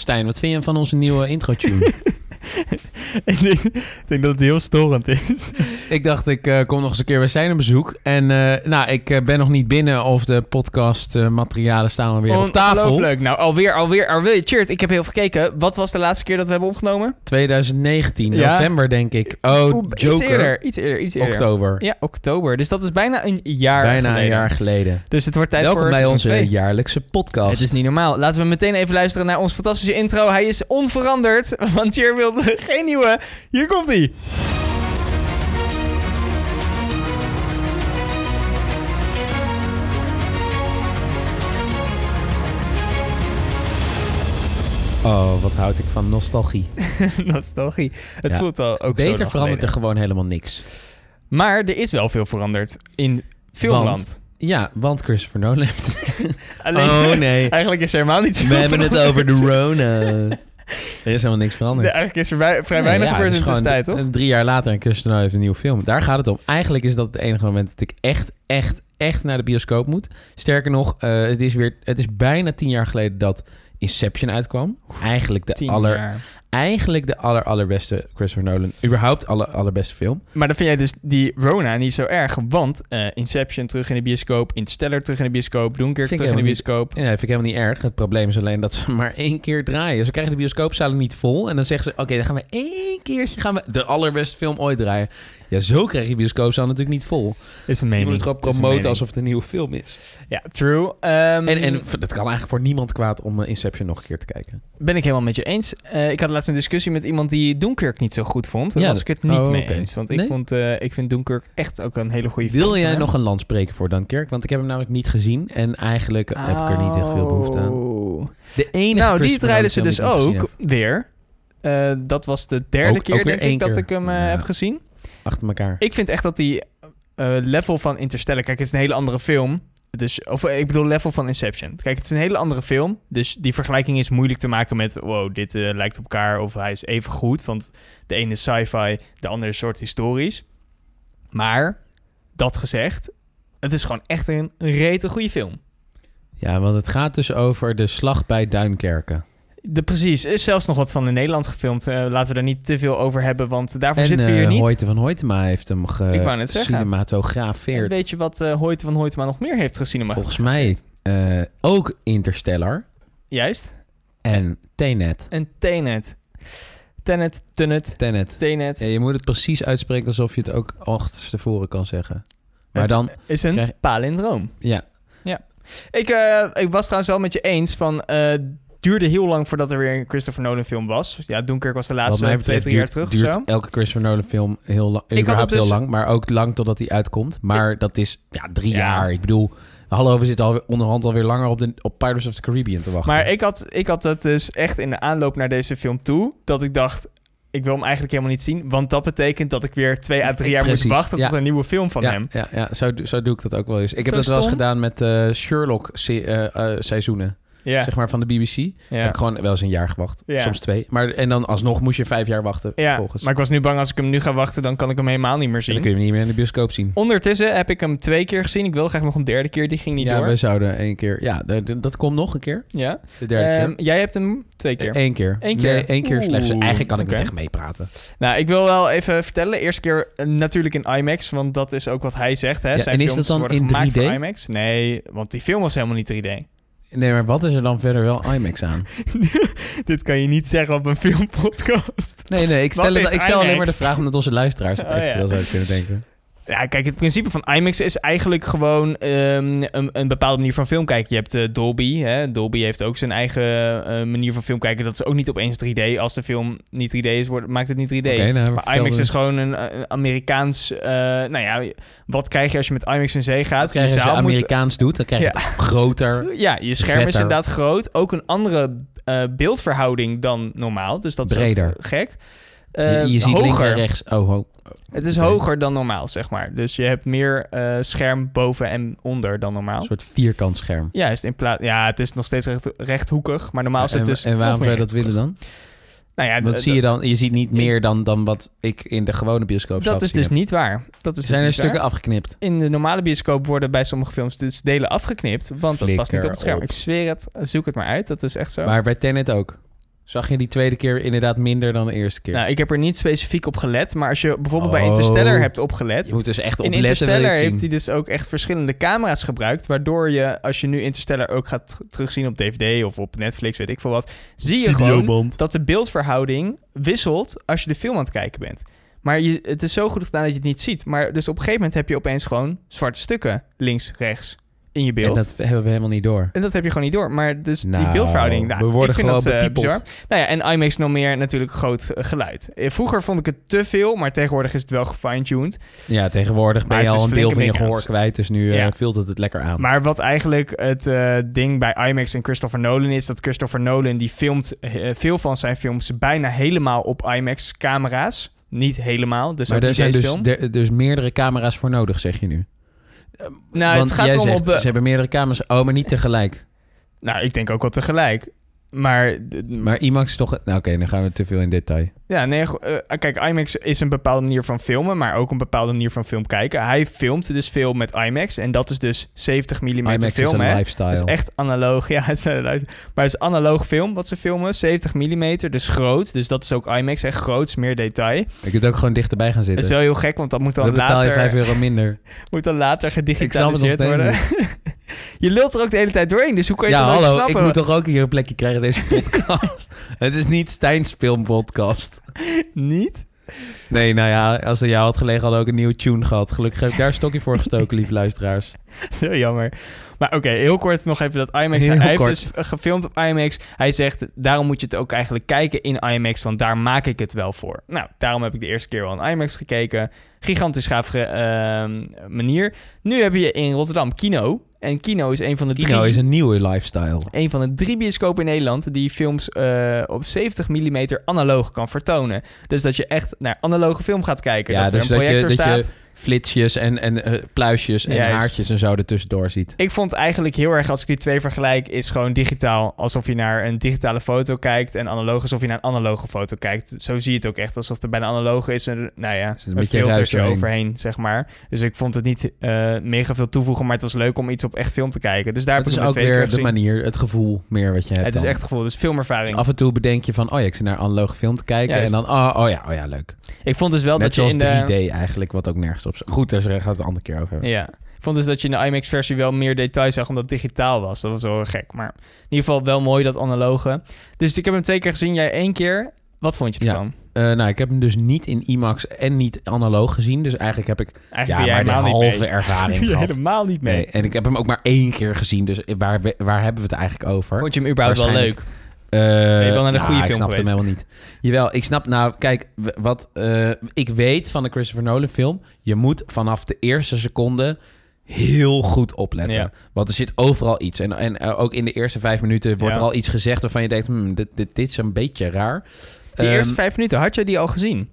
Stijn, wat vind je van onze nieuwe intro-tune? ik, denk, ik denk dat het heel storend is. ik dacht, ik eh, kom nog eens een keer bij Stijn op bezoek. En eh, nou, ik eh, ben nog niet binnen of de podcastmaterialen staan alweer op tafel. Ongelooflijk. Nou, alweer, alweer, alweer. Cheert, ik heb heel veel gekeken. Wat was de laatste keer dat we hebben opgenomen? 2019, Ja. november denk ik. Oh, Oeh, Joker. Iets eerder, iets eerder, iets eerder. Oktober. Ja, oktober. Dus dat is bijna een jaar Bijna geleden. een jaar geleden. Dus het wordt tijd Welkom voor bij onze twee. jaarlijkse podcast. Het is niet normaal. Laten we meteen even luisteren naar onze fantastische intro. Hij is onveranderd, want Cheer wilde geen nieuwe. Hier komt hij. Oh, wat houd ik van nostalgie. Nostalgie. Het Ja. voelt al ook zo Beter verandert er gewoon helemaal niks. Maar er is wel veel veranderd in filmland. Ja, want Christopher Nolan heeft... Alleen, Oh nee, Eigenlijk is er helemaal niet we hebben het over de. Rona. Er is helemaal niks veranderd. Eigenlijk is er vrij Nee, weinig ja, gebeurd in de tussentijd, toch? Drie jaar later en Nolan heeft een nieuwe film. Daar gaat het om. Eigenlijk is dat het enige moment dat ik echt, echt, echt naar de bioscoop moet. Sterker nog, eh, het, is weer, het is bijna tien jaar geleden dat Inception uitkwam. Eigenlijk de, Tien aller, jaar. Eigenlijk de aller, allerbeste Christopher Nolan. Überhaupt aller, allerbeste film. Maar dan vind jij dus die Rona niet zo erg. Want eh, Inception terug in de bioscoop, Interstellar terug in de bioscoop, Dunkirk terug in de bioscoop. Ja, dat vind ik helemaal niet erg. Het probleem is alleen dat ze maar één keer draaien. Ze krijgen de bioscoopzalen niet vol. En dan zeggen ze, oké, dan gaan we één keertje gaan we de allerbeste film ooit draaien. Ja, zo krijg je bioscoopzaal natuurlijk niet vol. Is een Je mening. moet het gewoon promoten alsof het een nieuwe film is. Ja, true. Ehm, En, en dat kan eigenlijk voor niemand kwaad om eh, Inception nog een keer te kijken. ben ik helemaal met je eens. Eh, ik had laatst een discussie met iemand die Dunkirk niet zo goed vond. Daar Ja, was ik het niet oh, mee eens. Want ik, vond, eh, ik vind Dunkirk echt ook een hele goede film. Wil jij nog een land spreken voor Dunkirk? Want ik heb hem namelijk niet gezien. En eigenlijk heb ik er niet echt veel behoefte aan. Oh. De enige Nou, die draaiden ze dus ook weer. Eh, dat was de derde Ook- keer, ook denk ik, dat ik hem eh, Ja. heb gezien. Achter elkaar. Ik vind echt dat die level van Interstellar... Kijk, het is een hele andere film. Dus, of eh, ik bedoel, level van Inception. Kijk, het is een hele andere film. Dus die vergelijking is moeilijk te maken met... Wow, dit eh, lijkt op elkaar of hij is even goed. Want de ene is sci-fi, de andere is soort historisch. Maar, dat gezegd... Het is gewoon echt een rete goede film. Ja, want het gaat dus over de slag bij Duinkerken. De, precies, is zelfs nog wat van in Nederland gefilmd. Eh, laten we daar niet te veel over hebben, want daarvoor En zitten we hier eh, niet. Hoyte van Hoytema heeft hem Ik wou net zeggen. En cinematografeerd. weet je wat Hoyte van Hoytema nog meer heeft gezien? Volgens mij ook Interstellar Juist. en Tenet. En Tenet. Tenet, Tenet, Tenet. Tenet. Ja, je moet het precies uitspreken alsof je het ook achterstevoren kan zeggen. Maar Het dan, is een krijg- palindroom. ja, Ik, eh, ik was trouwens wel met je eens van... duurde heel lang voordat er weer een Christopher Nolan film was. Ja, Dunkirk was de laatste twee, drie jaar duurt, terug of duurt zo. elke Christopher Nolan film heel lang, überhaupt het dus- heel lang, maar ook lang totdat hij uitkomt. Maar dat is ja, drie Ja. jaar. Ik bedoel, hallo, we zitten al onderhand alweer langer op, de, op Pirates of the Caribbean te wachten. Maar ik had, ik had het dus echt in de aanloop naar deze film toe... dat ik dacht, ik wil hem eigenlijk helemaal niet zien... want dat betekent dat ik weer twee à drie jaar Precies, moet wachten... tot ja. er een nieuwe film van ja, hem. Ja, ja zo, doe- zo doe ik dat ook wel eens. Ik heb dat wel eens gedaan met eh, Sherlock se- eh, eh, seizoenen, Ja, zeg maar van de BBC. ja. Heb ik gewoon wel eens een jaar gewacht. Ja. Soms twee. Maar, en dan alsnog moest je vijf jaar wachten ja. volgens. maar ik was nu bang als ik hem nu ga wachten... dan kan ik hem helemaal niet meer En zien. dan kun je hem niet meer in de bioscoop zien. Ondertussen heb ik hem twee keer gezien. Ik wil graag nog een derde keer. Die ging niet ja, door. we zouden één keer... Ja, dat komt nog een keer. Ja. De derde Ehm, keer. jij hebt hem twee keer. Eén keer. Eén keer? Nee, één keer slechts. Oeh, Eigenlijk kan ik oké. niet echt meepraten. Nou, ik wil wel even vertellen. Eerste keer eh, natuurlijk in IMAX, want dat is ook wat hij zegt. Hè? Ja, Zijn en is films dat dan in gemaakt 3D? voor IMAX? Nee, want die film was helemaal niet 3D. Nee, maar wat is er dan verder wel IMAX aan? Dit kan je niet zeggen op een filmpodcast. Nee, nee, ik stel, ik alleen maar de vraag omdat onze luisteraars het Oh, ja. eventueel zouden kunnen denken. Ja, kijk, het principe van IMAX is eigenlijk gewoon ehm, een, een bepaalde manier van film kijken. Je hebt eh, Dolby. Hè? Dolby heeft ook zijn eigen eh, manier van film kijken. Dat is ook niet opeens 3D. Als de film niet 3D is, wordt, maakt het niet 3D. Oké, nou, Maar IMAX is gewoon een, een Amerikaans... eh, nou ja, wat krijg je als je met IMAX in zee gaat? Je als je moet- Amerikaans doet, dan krijg je Ja. het groter. Ja, je scherm is inderdaad groot. Ook een andere eh, beeldverhouding dan normaal. Dus dat is Breder. ook gek. Je, Eh, je ziet links en hoger. rechts. Oh, oh. Het is hoger dan normaal, zeg maar. Dus je hebt meer eh, scherm boven en onder dan normaal. Een soort vierkant scherm. Juist, in plaats... Ja, het is nog steeds recht, rechthoekig, maar normaal is het en, dus... en waarom zou je dat willen dan? Nou ja, Wat zie je dan? Je ziet niet meer dan, dan wat ik in de gewone bioscoop Dat is dus niet waar. Dat is. Zijn er dus niet stukken waar. afgeknipt? In de normale bioscoop worden bij sommige films dus delen afgeknipt, want dat past niet op het scherm. Ik zweer het, zoek het maar uit. Dat is echt zo. Maar bij Tenet ook. Zag je die tweede keer inderdaad minder dan de eerste keer? Nou, ik heb er niet specifiek op gelet, maar als je bijvoorbeeld bij Oh. Interstellar hebt opgelet... je moet dus echt In opletten. je Interstellar heeft hij dus ook echt verschillende camera's gebruikt, waardoor je, als je nu Interstellar ook gaat terugzien op DVD of op Netflix, weet ik veel wat, zie je gewoon dat de beeldverhouding wisselt als je de film aan het kijken bent. Maar je, het is zo goed gedaan dat je het niet ziet. Maar dus op een gegeven moment heb je opeens gewoon zwarte stukken links, rechts in je En beeld. dat hebben we helemaal niet door. En dat heb je gewoon niet door. Maar dus die Nou, beeldverhouding... Nou, we worden ik vind gewoon dat, bizar. Nou ja, en IMAX nog meer natuurlijk groot eh, geluid. Eh, Vroeger vond ik het te veel, maar tegenwoordig is het wel gefine-tuned. Ja, tegenwoordig ben je al een deel van je gehoor kwijt. Dus nu Ja. vult het het lekker aan. Maar wat eigenlijk het ding bij IMAX en Christopher Nolan is... dat Christopher Nolan die filmt veel van zijn films bijna helemaal op IMAX-camera's. Niet helemaal, dus Maar er zijn dus, film. dus meerdere camera's voor nodig, zeg je nu. Nou, Want het gaat jij zegt, op. Ze hebben meerdere camera's. Oh, maar niet tegelijk. Nou, ik denk ook wel tegelijk. Maar, Maar IMAX is toch... Nou, oké, dan gaan we te veel in detail. ja, nee, eh, kijk, IMAX is een bepaalde manier van filmen, maar ook een bepaalde manier van film kijken. Hij filmt dus veel met IMAX en dat is dus 70 mm IMAX is film, een hè. lifestyle. Het is echt analoog, ja, het is een maar het is analoog film wat ze filmen, 70 mm, dus groot. Dus dat is ook IMAX, echt groot, meer detail. Je kunt ook gewoon dichterbij gaan Dat zitten. is wel heel gek, want dat moet dan Dan betaal je later, 5 euro minder. moet dan later Ik gedigitaliseerd worden. je lult er ook de hele tijd doorheen, dus hoe kan je Ja, ook hallo. Ik snappen? moet toch ook hier een plekje krijgen in deze podcast. het is niet Stijn's filmpodcast. Niet? Nee, nou ja, als er jou had gelegen, hadden we ook een nieuwe tune gehad. Gelukkig heb ik daar een stokje voor gestoken, lieve luisteraars. Zo jammer. Maar oké, heel kort nog even dat IMAX. Heel hij heeft kort. dus gefilmd op IMAX. Hij zegt, daarom moet je het ook eigenlijk kijken in IMAX, want daar maak ik het wel voor. Nou, daarom heb ik de eerste keer wel in IMAX gekeken. Gigantisch gaaf ehm, manier. Nu heb je in Rotterdam Kino. En Kino is een van de Kino drie... is een nieuwe lifestyle. Een van de drie bioscopen in Nederland die films eh, op 70 mm analoog kan vertonen. Dus dat je echt naar analoge film gaat kijken. Ja, dat er dus een dat je, projector dat je staat. Flitsjes en, en eh, pluisjes en Juist. haartjes en zo ertussendoor ziet. Ik vond eigenlijk heel erg, als ik die twee vergelijk, is gewoon digitaal. Alsof je naar een digitale foto kijkt en analoog alsof je naar een analoge foto kijkt. Zo zie je het ook echt, alsof er bij een analoge is een, nou ja, zit een een, filtertje overheen, zeg maar. Dus ik vond het niet eh, mega veel toevoegen, maar het was leuk om iets op echt film te kijken. Dus daar Het heb is ik ook weer de manier, het gevoel meer wat je hebt Het is echt gevoel, dus filmervaring. Dus af en toe bedenk je van, oh ja, ik zit naar analoge film te kijken. Juist. En dan, oh, oh ja, oh ja, leuk. ik vond dus wel Net dat je zoals in de... 3D eigenlijk, wat ook nergens op Goed, daar gaan we het een andere keer over hebben. Ja. Ik vond dus dat je in de IMAX-versie wel meer details zag, omdat het digitaal was. Dat was wel gek. Maar in ieder geval wel mooi, dat analoge. Dus ik heb hem twee keer gezien, jij één keer. Wat vond je Ja. ervan? Eh, nou, ik heb hem dus niet in IMAX en niet analoog gezien. Dus eigenlijk heb ik Eigenlijk ja, maar de halve ervaring gehad. helemaal niet mee. Nee, en ik heb hem ook maar één keer gezien. Dus waar, waar hebben we het eigenlijk over? Vond je hem überhaupt wel leuk? Waarschijnlijk. Ben je wel naar de nou, goede ik film snap hem geweest? helemaal niet. Jawel, ik snap... Nou, kijk, wat eh, ik weet van de Christopher Nolan film... je moet vanaf de eerste seconde heel goed opletten. Ja. Want er zit overal iets. En, en eh, ook in de eerste vijf minuten wordt Ja. er al iets gezegd... waarvan je denkt, hmm, dit, dit, dit is een beetje raar. Die Ehm, eerste vijf minuten, had je die al gezien?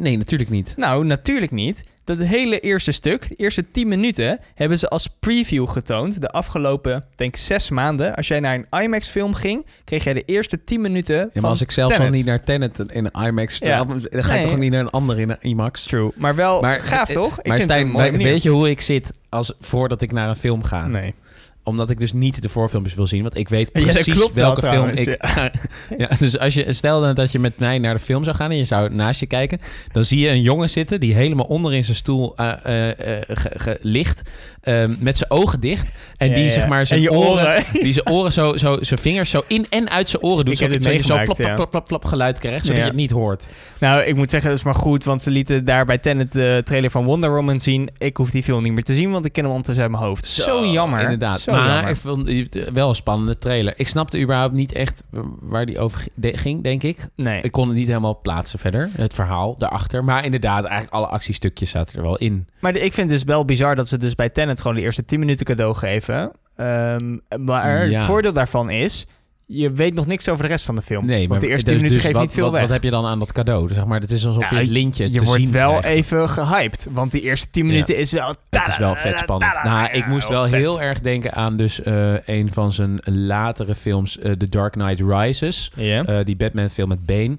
Nee, natuurlijk niet. Nou, natuurlijk niet. Dat hele eerste stuk, de eerste 10 minuten, hebben ze als preview getoond. De afgelopen, denk ik, zes maanden. Als jij naar een IMAX-film ging, kreeg jij de eerste 10 minuten Ja, van maar als ik zelfs al niet naar Tenet in een IMAX... Ja. dan ga ik Nee. toch ook niet naar een andere in een IMAX? True. Maar wel Maar- gaaf, eh, toch? Ik maar vind het Stijn, weet je hoe ik zit als, voordat ik naar een film ga? Nee. Omdat ik dus niet de voorfilmpjes wil zien. Want ik weet Ja, precies klopt welke film trouwens, ik... Ja. dus als je, stel dan dat je met mij naar de film zou gaan... en je zou naast je kijken... dan zie je een jongen zitten... die helemaal onder in zijn stoel eh, eh, eh, ge- ge- ligt... ehm, met zijn ogen dicht. En Ja, die zeg maar zijn oren... oren. Die zijn oren zo, zo... zijn vingers zo in en uit zijn oren doet. Ik Zodat je zo ja. plap, plap, plap geluid krijgt... zodat je het niet hoort. Nou, ik moet zeggen, dat is maar goed, want ze lieten daar bij Tenet de trailer van Wonder Woman zien. Ik hoef die film niet meer te zien, want ik ken hem ondertussen uit mijn hoofd. Zo, jammer. Inderdaad. Zo maar ik vond het wel een spannende trailer. Ik snapte überhaupt niet echt waar die over ging, denk ik. Nee. Ik kon het niet helemaal plaatsen verder, het verhaal daarachter. Maar inderdaad, eigenlijk alle actiestukjes zaten er wel in. Maar de- ik vind het dus wel bizar dat ze dus bij Tenet gewoon de eerste 10 minuten cadeau geven. Ehm, maar Ja. het voordeel daarvan is, je weet nog niks over de rest van de film. Nee, want de eerste 10 dus- minuten dus geeft wat, niet veel wat, weg. Wat heb je dan aan dat cadeau? Zeg maar, het is alsof je het lintje je te wordt zien wel krijgt. even gehyped, want die eerste 10 minuten is wel... Het is wel vet spannend. Nou, ik moest wel vet. heel erg denken aan dus eh, een van zijn latere films, eh, The Dark Knight Rises. Eh, die Batman film met Bane.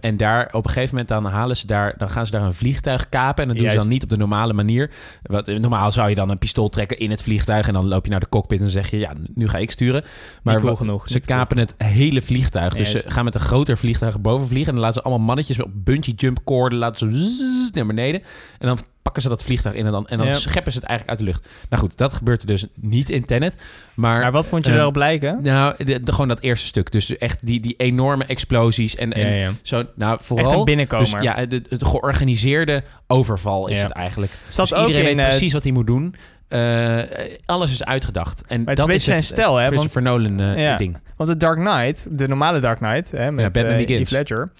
en daar op een gegeven moment dan halen ze daar, dan gaan ze daar een vliegtuig kapen. En dat doen ze dan niet op de normale manier. Wat, normaal zou je dan een pistool trekken in het vliegtuig. En dan loop je naar de cockpit en zeg je, ja, nu ga ik sturen. Maar wat- genoeg. Ze kapen het hele vliegtuig. Dus Juist. ze gaan met een groter vliegtuig boven vliegen. En dan laten ze allemaal mannetjes op bungee jump koorden. Laten ze zzz naar beneden. En dan pakken ze dat vliegtuig in. En dan, en dan scheppen ze het eigenlijk uit de lucht. Nou goed, dat gebeurt er dus niet in Tenet. Maar, Maar wat vond je eh, erop lijken? Nou, de, de- gewoon dat eerste stuk. Dus echt die, die enorme explosies. En, en ja, ja. zo, nou, vooral... Echt een binnenkomer. Dus ja, de, het georganiseerde overval is Ja. het eigenlijk. Dus ook iedereen in, weet eh, precies wat hij moet doen. Eh, alles is uitgedacht. En het is dat een beetje het, zijn stijl, hè, want- Christopher Nolan eh, Ja. ding. Want de Dark Knight, de normale Dark Knight, hè, met Batman eh, Begins. Heath Ledger.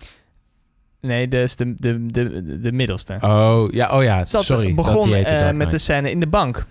Nee, dus de, de, de, de middelste. Oh, ja, oh ja, Zat, sorry. dat begon Dark met de scène in de bank.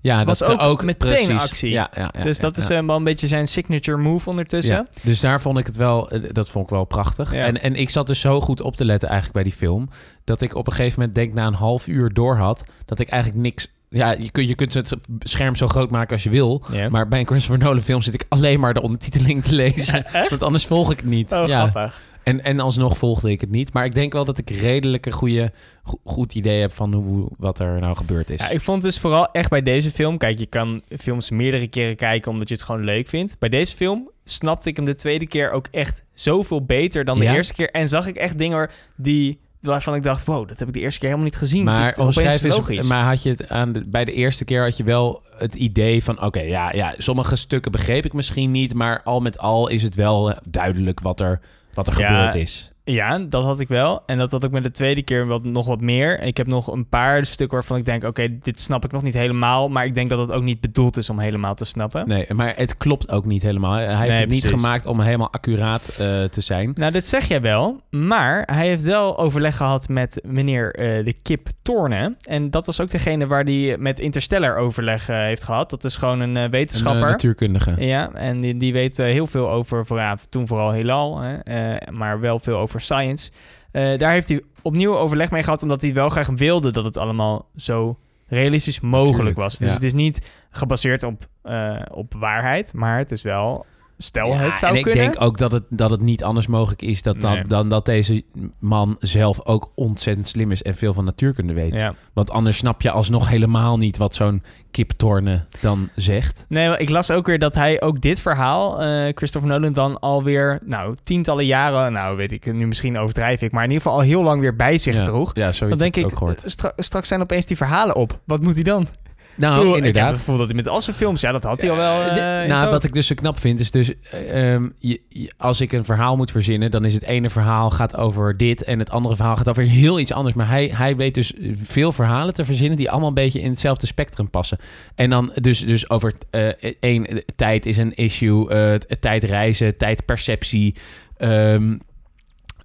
Ja, was dat ze ook ook meteen precies. actie. Ja, ja, ja, dus ja, dat is ja. wel een beetje zijn signature move ondertussen. Ja, dus daar vond ik het wel, dat vond ik wel prachtig. Ja. En, en ik zat dus zo goed op te letten eigenlijk bij die film, dat ik op een gegeven moment denk na een half uur door had, dat ik eigenlijk niks... Ja, je kunt, je kunt het scherm zo groot maken als je wil, maar bij een Christopher Nolan film zit ik alleen maar de ondertiteling te lezen. Ja? Want anders volg ik het niet. Oh, ja. grappig. En, en alsnog volgde ik het niet. Maar ik denk wel dat ik redelijk een goede, go- goed idee heb van hoe, wat er nou gebeurd is. Ja, ik vond dus vooral echt bij deze film... Kijk, je kan films meerdere keren kijken omdat je het gewoon leuk vindt. Bij deze film snapte ik hem de tweede keer ook echt zoveel beter dan de Ja? eerste keer. En zag ik echt dingen die, waarvan ik dacht... Wow, dat heb ik de eerste keer helemaal niet gezien. Maar omschrijf logisch. maar had je het aan de, bij de eerste keer had je wel het idee van, oké, ja, ja, sommige stukken begreep ik misschien niet, maar al met al is het wel eh, duidelijk wat er, wat er Ja, gebeurd is. Ja, dat had ik wel. En dat had ik met de tweede keer wat, nog wat meer. Ik heb nog een paar stukken waarvan ik denk... oké, dit snap ik nog niet helemaal. Maar ik denk dat het ook niet bedoeld is om helemaal te snappen. Nee, maar het klopt ook niet helemaal. Hij heeft Nee, het niet gemaakt om helemaal accuraat eh, te zijn. Nou, dit zeg jij wel. Maar hij heeft wel overleg gehad met meneer eh, de Kip Thorne. En dat was ook degene waar hij met Interstellar overleg eh, heeft gehad. Dat is gewoon een Een wetenschapper. eh, natuurkundige. Ja, en die, die weet heel veel over, toen vooral heelal, hè, maar wel veel over science. Eh, daar heeft hij opnieuw overleg mee gehad, omdat hij wel graag wilde dat het allemaal zo realistisch mogelijk was. Dus ja. het is niet gebaseerd op, eh, op waarheid, maar het is wel, stel Ja, het zou en ik kunnen. denk ook dat het, dat het niet anders mogelijk is dat, dan, Nee. dan dat deze man zelf ook ontzettend slim is en veel van natuurkunde weet. ja. Want anders snap je alsnog helemaal niet wat zo'n kiptorne dan zegt. Nee, ik las ook weer dat hij ook dit verhaal, eh, Christopher Nolan, dan alweer, nou, tientallen jaren, nou weet ik, nu misschien overdrijf ik, maar in ieder geval al heel lang weer bij zich ja, droeg. Ja, zo Dan denk ik, ook eh, stra- straks zijn opeens die verhalen op. Wat moet hij dan? Nou, bedoel, Ik heb inderdaad. het gevoel dat hij met al zijn films, ja, dat had hij al wel. In nou, wat ik dus zo knap vind, is dus... eh, ehm, je, je- als ik een verhaal moet verzinnen... dan is het ene verhaal gaat over dit... en het andere verhaal gaat over heel iets anders. Maar hij, hij weet dus veel verhalen te verzinnen... die allemaal een beetje in hetzelfde spectrum passen. En dan dus, dus over eh één... tijd is een issue... eh, tijdreizen, tijdperceptie... ehm,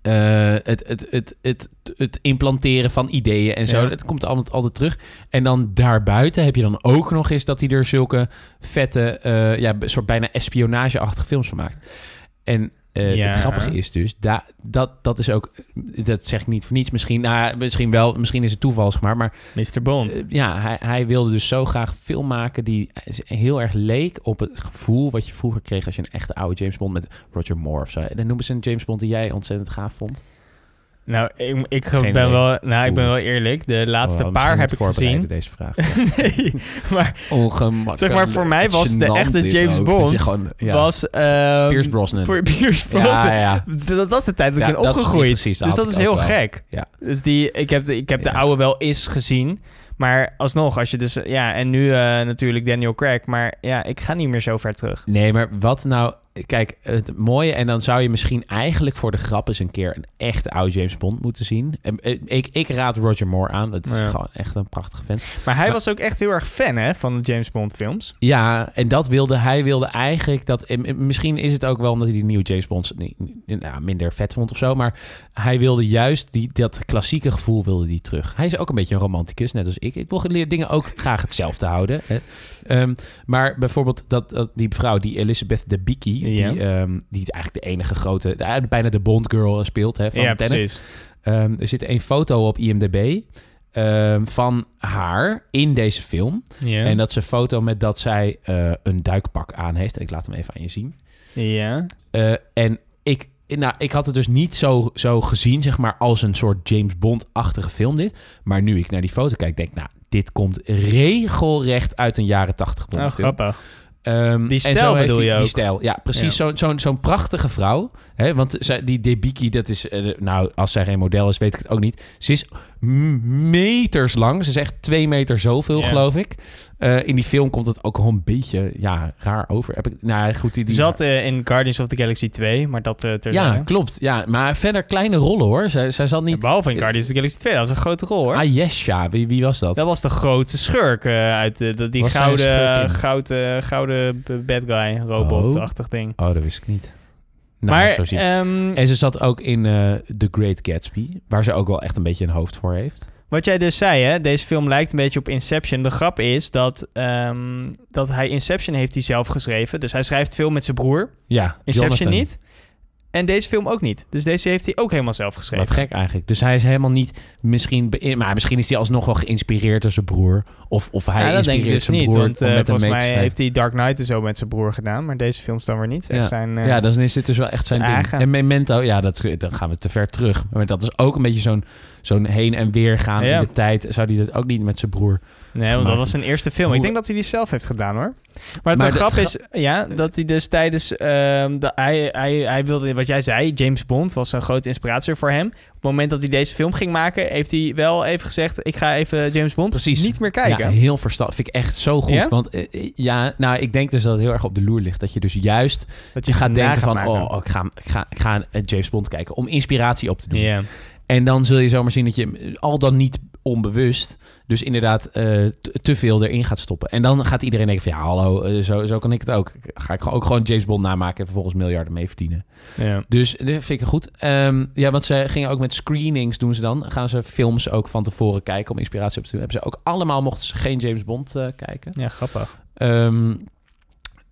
eh, het, het, het, het, het implanteren van ideeën en zo. Ja. Het komt altijd, altijd terug. En dan daarbuiten heb je dan ook nog eens dat hij er zulke vette, eh, ja, soort bijna espionageachtige films van maakt. En eh, Ja. het grappige is dus, da, dat, dat is ook, dat zeg ik niet voor niets misschien, nou, misschien wel, misschien is het toeval, zeg maar, maar Mr. Bond. eh, ja, hij, hij wilde dus zo graag film maken die heel erg leek op het gevoel wat je vroeger kreeg als je een echte oude James Bond met Roger Moore of zo. En dan noemen ze een James Bond die jij ontzettend gaaf vond. Nou, ik, ik ben idee. wel, nou, ik ben wel eerlijk. De laatste Oh, paar misschien heb ik gezien. Deze vraag. nee, maar Ongemakkelijk. Zeg maar, voor mij was de echte James ook, Bond gewoon, ja. was... ehm, Pierce Brosnan. Voor Pierce Brosnan. Ja, ja. Dat was de tijd dat Ja, ik ben dat is opgegroeid. precies, dat dus dat is heel wel. gek. Ja. Dus die, ik heb, de, ik heb de oude wel eens gezien. Maar alsnog, als je dus... Ja, en nu eh, natuurlijk Daniel Craig. Maar ja, ik ga niet meer zo ver terug. Nee, maar wat nou... Kijk, het mooie... En dan zou je misschien eigenlijk voor de grap eens een keer... een echte oude James Bond moeten zien. En, eh, Ik, ik raad Roger Moore aan. Dat is Ja. gewoon echt een prachtige vent. Maar hij Maar- was ook echt heel erg fan hè, van de James Bond films. Ja, en dat wilde hij wilde eigenlijk dat. en Misschien is het ook wel omdat hij die nieuwe James Bond niet- niet- nou, minder vet vond of zo. Maar hij wilde juist die, dat klassieke gevoel wilde die terug. Hij is ook een beetje een romanticus, net als ik. Ik wil geleerd dingen ook graag hetzelfde houden. Hè. Ehm, maar bijvoorbeeld dat, dat die vrouw, die Elizabeth Debicki, Ja. die, ehm, die eigenlijk de enige grote, de- bijna de Bond girl speelt hè, van ja, Tenet. precies. Ehm, er zit een foto op IMDb ehm, van haar in deze film. Ja. En dat is een foto met dat zij eh, een duikpak aan heeft. Ik laat hem even aan je zien. ja. Eh, en ik, nou, ik had het dus niet zo, zo gezien, zeg maar, als een soort James Bond-achtige film dit. Maar nu ik naar die foto kijk, denk ik, nou, dit komt regelrecht uit een jaren tachtig Bond film. grappig. Ehm, Die stijl bedoel je Die ook? stijl, ja, precies. Ja. Zo'n zo'n zo'n prachtige vrouw. Hè? Want zij, die Debiki, dat is... eh, nou, als zij geen model is, weet ik het ook niet. Ze is meters lang. Ze is echt twee meter zoveel, geloof ik. Eh, in die film komt het ook gewoon een beetje ja, raar over. Heb ik, nou, goed, die, Die zat eh, in Guardians of the Galaxy 2, maar dat uh, Ja, klopt. Ja, maar verder kleine rollen, hoor. Zij, zij zat niet... Behalve in Guardians of the Galaxy 2, dat was een grote rol hoor. Ah, yes, ja. Wie, wie was dat? Dat was de grote schurk uit de, die Was gouden, gouden, gouden bad guy, robot-achtig ding. Oh, dat wist ik niet. Nou, maar zo zie ehm, En ze zat ook in eh The Great Gatsby, waar ze ook wel echt een beetje een hoofd voor heeft. wat jij dus zei, hè, deze film lijkt een beetje op Inception. De grap is dat, ehm, dat hij Inception heeft hij zelf geschreven. Dus hij schrijft veel met zijn broer. Ja, Inception Jonathan. niet. En deze film ook niet. Dus deze heeft hij ook helemaal zelf geschreven. Wat gek eigenlijk. Dus hij is helemaal niet misschien... Maar misschien is hij alsnog wel geïnspireerd door zijn broer. Of, of hij ja, dat denk inspireert ik dus zijn niet. broer Want hem volgens mij schrijven. heeft hij Dark Knight en zo met zijn broer gedaan. Maar deze films dan weer niet. Ja. zijn, eh, Ja, dan is dit dus wel echt zijn zijn ding. eigen. En Memento, ja, dat, dan gaan we te ver terug. Maar dat is ook een beetje zo'n zo'n heen en weer gaan Ja. in de tijd. Zou hij dat ook niet met zijn broer... Nee, want dat was zijn eerste film. Ik denk dat hij die zelf heeft gedaan hoor. Maar, Maar de de- grap gra- is, ja, dat hij dus tijdens... ehm, dat hij, hij, hij wilde, wat jij zei, James Bond was een grote inspiratie voor hem. Op het moment dat hij deze film ging maken, heeft hij wel even gezegd... ik ga even James Bond Precies. niet meer kijken. Ja, heel verstandig. Vind ik echt zo goed. Ja? Want eh, eh, ja, nou, ik denk dus dat het heel erg op de loer ligt. Dat je dus juist dat je gaat denken van... maken. Oh, ik, ga, ik, ga, ik ga een James Bond kijken om inspiratie op te doen. Ja. En dan zul je zomaar zien dat je eh, al dan niet onbewust... dus inderdaad eh, te, veel erin gaat stoppen. En dan gaat iedereen denken van... ja, hallo, eh, zo, zo kan ik het ook. Ga ik ook gewoon James Bond namaken... en vervolgens miljarden mee verdienen. Ja. Dus dat vind ik goed. Ehm, ja, want ze gingen ook met screenings doen ze dan. Gaan ze films ook van tevoren kijken om inspiratie op te doen. Hebben ze ook allemaal, mochten ze geen James Bond eh, kijken. ja, grappig. Ehm,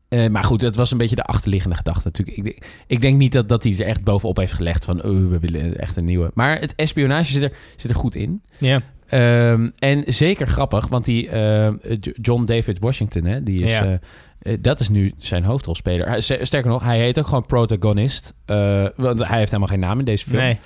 eh, maar goed, het was een beetje de achterliggende gedachte natuurlijk. Ik, denk- ik denk niet dat, dat hij er echt bovenop heeft gelegd van... oh, we willen echt een nieuwe. Maar het espionage zit er, zit er goed in. Ja. Ehm, en zeker grappig, want die ehm, John David Washington, hè, die is... Ja. eh, eh, dat is nu zijn hoofdrolspeler. Hij- ster- Sterker nog, hij heet ook gewoon protagonist. want hij heeft helemaal geen naam in deze film. Nee.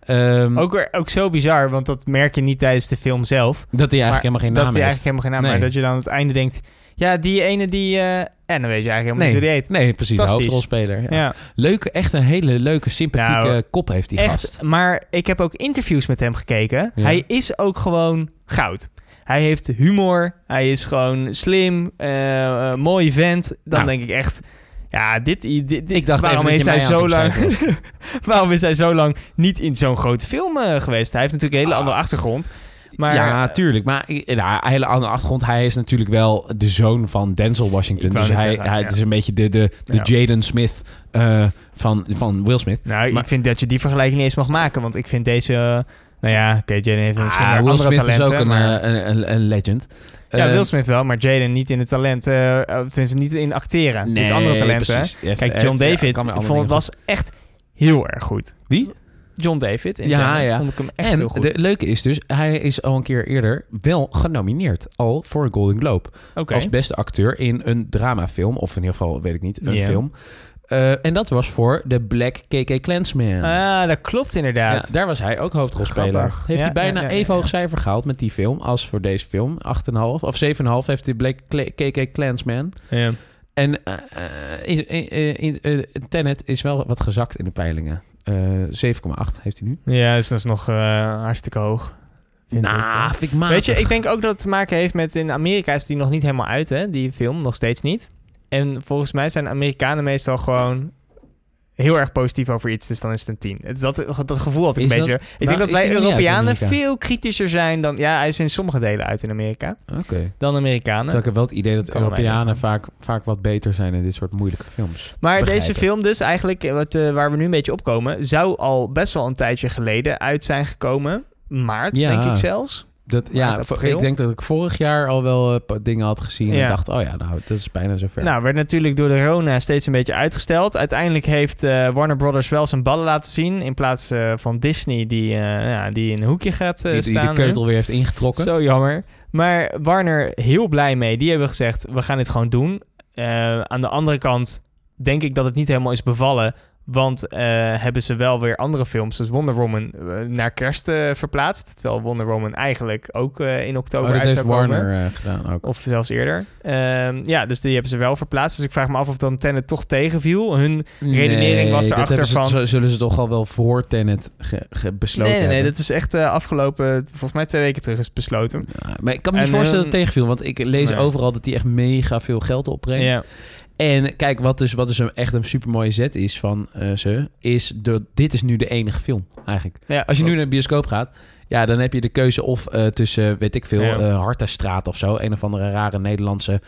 Ehm, Ook, ook zo bizar, want dat merk je niet tijdens de film zelf. dat hij eigenlijk helemaal geen dat naam hij heeft. eigenlijk helemaal geen naam Nee. Maar dat je dan aan het einde denkt... Ja, die ene die... eh, en dan weet je eigenlijk helemaal niet hoe die heet. Nee, precies. De hoofdrolspeler. Ja. Ja. Leuke, echt een hele leuke, sympathieke Nou, kop heeft die Echt, gast. maar ik heb ook interviews met hem gekeken. Ja. Hij is ook gewoon goud. Hij heeft humor, hij is gewoon slim, eh, mooi vent. Dan Nou. denk ik echt, ja, dit, dit, dit Ik dacht waarom is hij zo lang, waarom is hij zo lang niet in zo'n grote film geweest? Hij heeft natuurlijk een hele Ah. andere achtergrond. Maar ja, tuurlijk. Maar nou, een hele andere achtergrond. Hij is natuurlijk wel de zoon van Denzel Washington. Dus hij, zeggen, hij ja. het is een beetje de, de, de Ja. Jaden Smith eh, van, van Will Smith. nou, maar- ik vind dat je die vergelijking niet eens mag maken. Want ik vind deze, eh, nou ja, oké, Jaden heeft misschien Ah, weer Will andere Smith talenten. is ook een, maar- eh, een, een, een legend. ja, Will Smith wel, maar Jaden niet in het talent, tenminste niet in acteren. nee, niet andere talenten. precies. Kijk, John ja, David, ik vond het was echt heel erg goed. Wie? John David. In Ja, ja. vond ik hem echt en heel goed. de leuke is dus, hij is al een keer eerder wel genomineerd. Al voor een Golden Globe. Als beste acteur in een dramafilm. Of in ieder geval, weet ik niet, een film. Eh, en dat was voor de Black KK Klansman. Ah, dat klopt Ja, inderdaad. daar was hij ook hoofdrolspeler. Grappig. Heeft Ja, hij bijna ja, even hoog cijfer gehaald met die film als voor deze film. 8,5 of 7,5 heeft hij Black KK Klansman. Ja. En eh, Tenet is wel wat gezakt in de peilingen. Eh 7,8 heeft hij nu. ja, dus dat is nog eh, hartstikke hoog. vind ik, Nou, hè. vind ik matig. Weet je, ik denk ook dat het te maken heeft met... In Amerika is die nog niet helemaal uit, hè? Die film, nog steeds niet. En volgens mij zijn Amerikanen meestal gewoon heel erg positief over iets. Dus dan is het een 10. Het is dat, dat gevoel had ik Is een beetje. dat- ik Nou, denk dat is wij Europeanen veel kritischer zijn dan... Ja, hij is in sommige delen uit in Amerika. Oké. Dan Amerikanen. Terwijl ik heb wel het idee dat Kan Europeanen vaak, vaak wat beter zijn in dit soort moeilijke films. Maar Begrijpen. deze film dus, eigenlijk eh, wat, eh, waar we nu een beetje op komen... zou al best wel een tijdje geleden uit zijn gekomen. Maart, Ja. denk ik zelfs. Dat, ja, ik denk dat ik vorig jaar al wel eh, dingen had gezien Ja. en dacht, oh ja, nou, dat is bijna zover. Nou, werd natuurlijk door de Rona steeds een beetje uitgesteld. Uiteindelijk heeft eh, Warner Brothers wel zijn ballen laten zien... in plaats eh, van Disney die, ja, die in een hoekje gaat die, die staan. de nu. keutel weer heeft ingetrokken. Zo jammer. Maar Warner heel blij mee. Die hebben gezegd, we gaan dit gewoon doen. Aan de andere kant denk ik dat het niet helemaal is bevallen... Want eh, hebben ze wel weer andere films, dus Wonder Woman, eh, naar kerst eh, verplaatst. Terwijl Wonder Woman eigenlijk ook in oktober Oh, dat uit heeft zou komen. Warner gedaan ook. Of zelfs eerder. Ehm, ja, dus die hebben ze wel verplaatst. Dus ik vraag me af of dan Tenet toch tegenviel. Hun redenering was erachter ze- van- Zullen ze toch al wel voor Tenet ge, ge- besloten nee, nee, nee, dat is echt afgelopen, volgens mij twee weken terug is besloten. Ja, maar ik kan me niet En, voorstellen dat het tegenviel. Want ik lees overal dat hij echt mega veel geld opbrengt. Ja, En kijk, wat dus, wat dus een, echt een supermooie zet is van eh, ze... is dat dit is nu de enige film, eigenlijk. ja, Als je nu naar de bioscoop gaat... ja, dan heb je de keuze of eh, tussen, weet ik veel... Ja. eh Hartenstraat of zo. Een of andere rare Nederlandse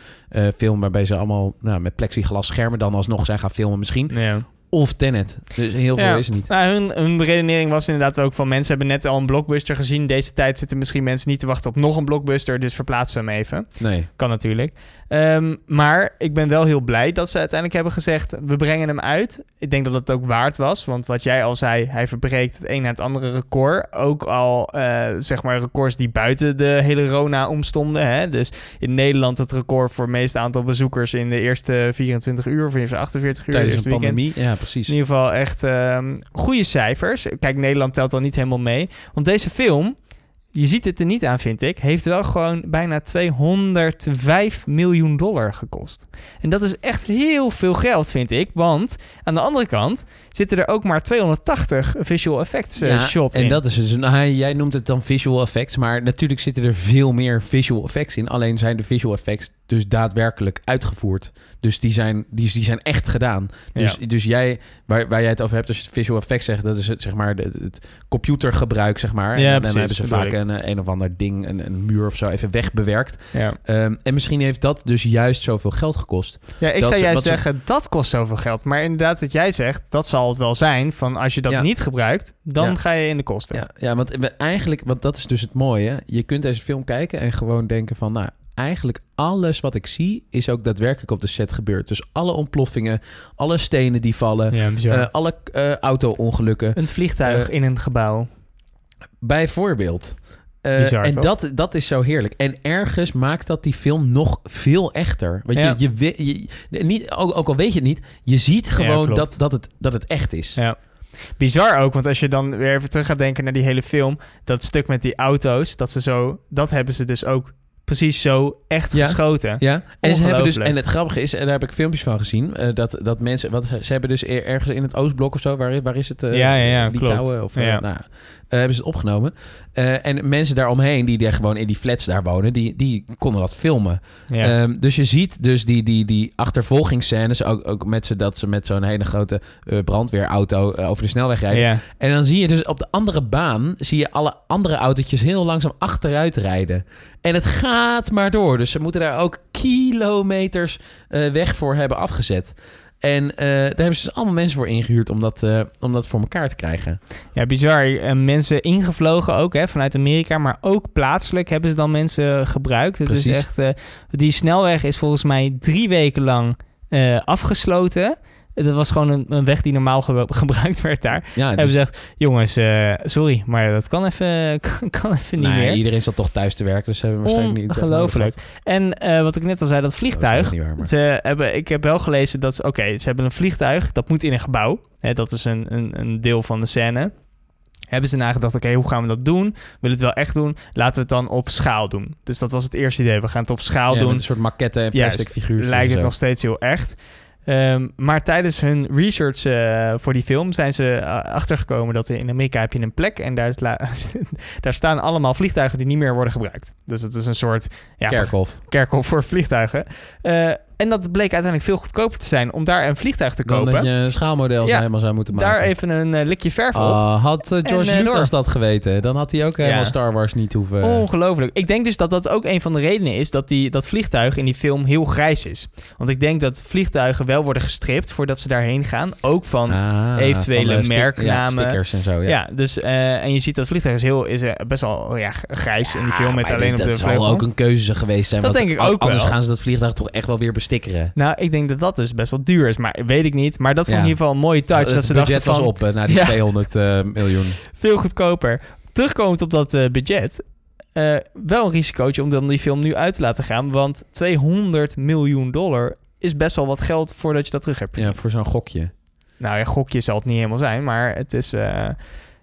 film... waarbij ze allemaal nou, met plexiglas schermen dan alsnog zijn gaan filmen misschien. Ja. Of Tenet. Dus heel veel Ja. is er niet. Nou, hun, hun redenering was inderdaad ook van mensen hebben net al een blockbuster gezien. Deze tijd zitten misschien mensen niet te wachten op nog een blockbuster, dus verplaatsen we hem even. Nee. Kan natuurlijk. Ehm, maar ik ben wel heel blij dat ze uiteindelijk hebben gezegd: we brengen hem uit. Ik denk dat het ook waard was, want wat jij al zei, hij verbreekt het een na het andere record. Ook al eh, zeg maar records die buiten de hele Rona omstonden. Hè? Dus in Nederland het record voor het meeste aantal bezoekers in de eerste 24 uur of eerste 48 uur. Tijdens een weekend. pandemie. Ja, precies. In ieder geval echt ehm goede cijfers. Kijk, Nederland telt al niet helemaal mee. Want deze film, je ziet het er niet aan, vind ik, heeft wel gewoon bijna 205 miljoen dollar gekost. En dat is echt heel veel geld, vind ik. Want aan de andere kant zitten er ook maar 280 visual effects eh, Ja, shot en in. dat is dus... Nou, jij noemt het dan visual effects, maar natuurlijk zitten er veel meer visual effects in. Alleen zijn de visual effects dus daadwerkelijk uitgevoerd. Dus die zijn, die, die zijn echt gedaan. Dus, dus jij, waar, waar jij het over hebt als je visual effects zegt, dat is het, zeg maar, het, het computergebruik, zeg maar. Ja, en dan hebben ze vaak een, een of ander ding, een, een muur of zo, even wegbewerkt. ja. Ehm, en misschien heeft dat dus juist zoveel geld gekost. Ja, ik Dat zou juist zeggen, dat kost zoveel geld. Maar inderdaad, wat jij zegt, dat zal het wel zijn. Van als je dat Ja. niet gebruikt, dan ga je in de kosten. Ja, ja want eigenlijk, want dat is dus het mooie. Je kunt deze film kijken en gewoon denken van, nou, eigenlijk alles wat ik zie is ook daadwerkelijk op de set gebeurd. Dus alle ontploffingen, alle stenen die vallen, Ja, eh, alle eh, auto-ongelukken. Een vliegtuig Eh, in een gebouw. Bijvoorbeeld. Eh, Bizar, en toch? dat, dat is zo heerlijk. En ergens maakt dat die film nog veel echter. Want Ja. je, je, niet, ook, ook al weet je het niet, je ziet gewoon dat, dat, het, dat het echt is. Ja. Bizar ook, want als je dan weer even terug gaat denken naar die hele film, dat stuk met die auto's, dat ze zo, dat hebben ze dus ook precies zo echt Ja. geschoten. Ja, en, ze hebben dus, en het grappige is, en daar heb ik filmpjes van gezien, eh, dat, dat mensen, wat, ze ze hebben dus er- ergens in het Oostblok of zo, waar, waar is het? eh, Ja, ja, ja, Litouwen. Of, eh, Ja. nou, hebben ze het opgenomen. En mensen daaromheen, die daar gewoon in die flats daar wonen, die, die konden dat filmen. Ja. Ehm, dus je ziet dus die, die, die achtervolgingsscènes, ook, ook met ze, dat ze met zo'n hele grote brandweerauto over de snelweg rijden. ja. En dan zie je dus op de andere baan, zie je alle andere autootjes heel langzaam achteruit rijden. En het gaat maar door. Dus ze moeten daar ook kilometers eh, weg voor hebben afgezet. En eh, daar hebben ze dus allemaal mensen voor ingehuurd om dat, eh, om dat voor elkaar te krijgen. ja, bizar. Mensen ingevlogen ook, hè, vanuit Amerika, maar ook plaatselijk hebben ze dan mensen gebruikt. Het is Precies. echt, eh, die snelweg is volgens mij drie weken lang afgesloten. Dat was gewoon een, een weg die normaal ge- gebruikt werd daar. Ja, hebben dus, ze gezegd, jongens, eh, sorry, maar dat kan even, kan, kan even niet ja, meer. iedereen zat toch thuis te werken, dus ze hebben waarschijnlijk niet... Ongelooflijk. nodig En eh, wat ik net al zei, dat vliegtuig. Dat is niet waar, maar- Ze hebben, ik heb wel gelezen dat ze, oké, ze hebben een vliegtuig, dat moet in een gebouw. Hè, dat is een, een, een deel van de scène. Hebben ze nagedacht, oké, hoe gaan we dat doen? Willen het wel echt doen? Laten we het dan op schaal doen. Dus dat was het eerste idee. We gaan het op schaal Ja, doen. met een soort maquette en plastic figuurtjes. lijkt en het nog steeds heel echt. Ehm, maar tijdens hun research eh, voor die film zijn ze eh, achtergekomen dat er in Amerika heb je een plek en daar, staan allemaal vliegtuigen die niet meer worden gebruikt. Dus het is een soort ja, Kerkhof. kerkhof voor vliegtuigen. Eh, en dat bleek uiteindelijk veel goedkoper te zijn om daar een vliegtuig te Dan kopen. dat je een schaalmodel Ja, helemaal zou moeten maken. daar even een eh, likje verf op. Ah, had eh, George En, eh, Lucas door. dat geweten, dan had hij ook helemaal Ja. Star Wars niet hoeven... Ongelooflijk. Ik denk dus dat dat ook een van de redenen is dat die, dat vliegtuig in die film heel grijs is. Want ik denk dat vliegtuigen wel worden gestript voordat ze daarheen gaan. Ook van Ah, eventuele van merknamen. ja, stickers en zo, ja. Dus en je ziet dat vliegtuig is heel is best wel ja, grijs in die film met alleen op dat de zal vleugel. ook een keuze geweest zijn. Dat denk ik ook Anders wel. gaan ze dat vliegtuig toch echt wel weer bestikkeren. Nou, ik denk dat dat dus best wel duur is, maar weet ik niet. Maar dat vond ik in ieder geval een mooie touch. het dat ze dachten van, was op eh, naar die Ja. 200 eh, miljoen. veel goedkoper. Terugkomend op dat eh, budget. wel een risicootje om dan die film nu uit te laten gaan. Want 200 miljoen dollar is best wel wat geld voordat je dat terug hebt. Ja, voor zo'n gokje. Nou ja, gokje zal het niet helemaal zijn, maar het is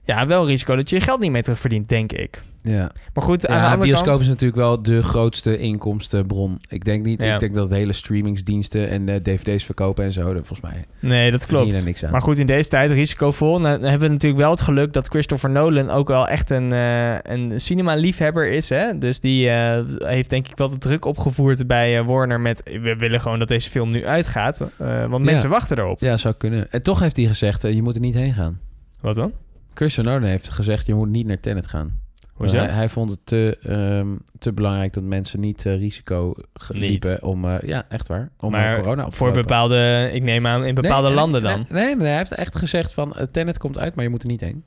ja, wel een risico dat je je geld niet meer terugverdient, denk ik. Ja, Maar goed, aan de andere bioscoop kant... is natuurlijk wel de grootste inkomstenbron. Ik denk niet, Ja. ik denk dat de hele streamingsdiensten en dvd's verkopen en zo, dat volgens mij Nee, dat klopt. niks aan. Maar goed, in deze tijd risicovol. Nou, dan hebben we natuurlijk wel het geluk dat Christopher Nolan ook wel echt een, eh, een cinema-liefhebber is. Hè? Dus die eh, heeft denk ik wel de druk opgevoerd bij eh, Warner met... we willen gewoon dat deze film nu uitgaat. want Ja. mensen wachten erop. Ja, zou kunnen. En toch heeft hij gezegd, je moet er niet heen gaan. Wat dan? Christopher Nolan heeft gezegd, je moet niet naar Tenet gaan. Hij, hij vond het te, ehm, te belangrijk dat mensen niet eh, risico Niet. liepen om, eh, ja, echt waar, om Maar eh, corona op te Voor lopen. bepaalde, ik neem aan, in bepaalde Nee, landen nee, dan. Nee, nee, nee, hij heeft echt gezegd van, eh, Tenet komt uit, maar je moet er niet heen.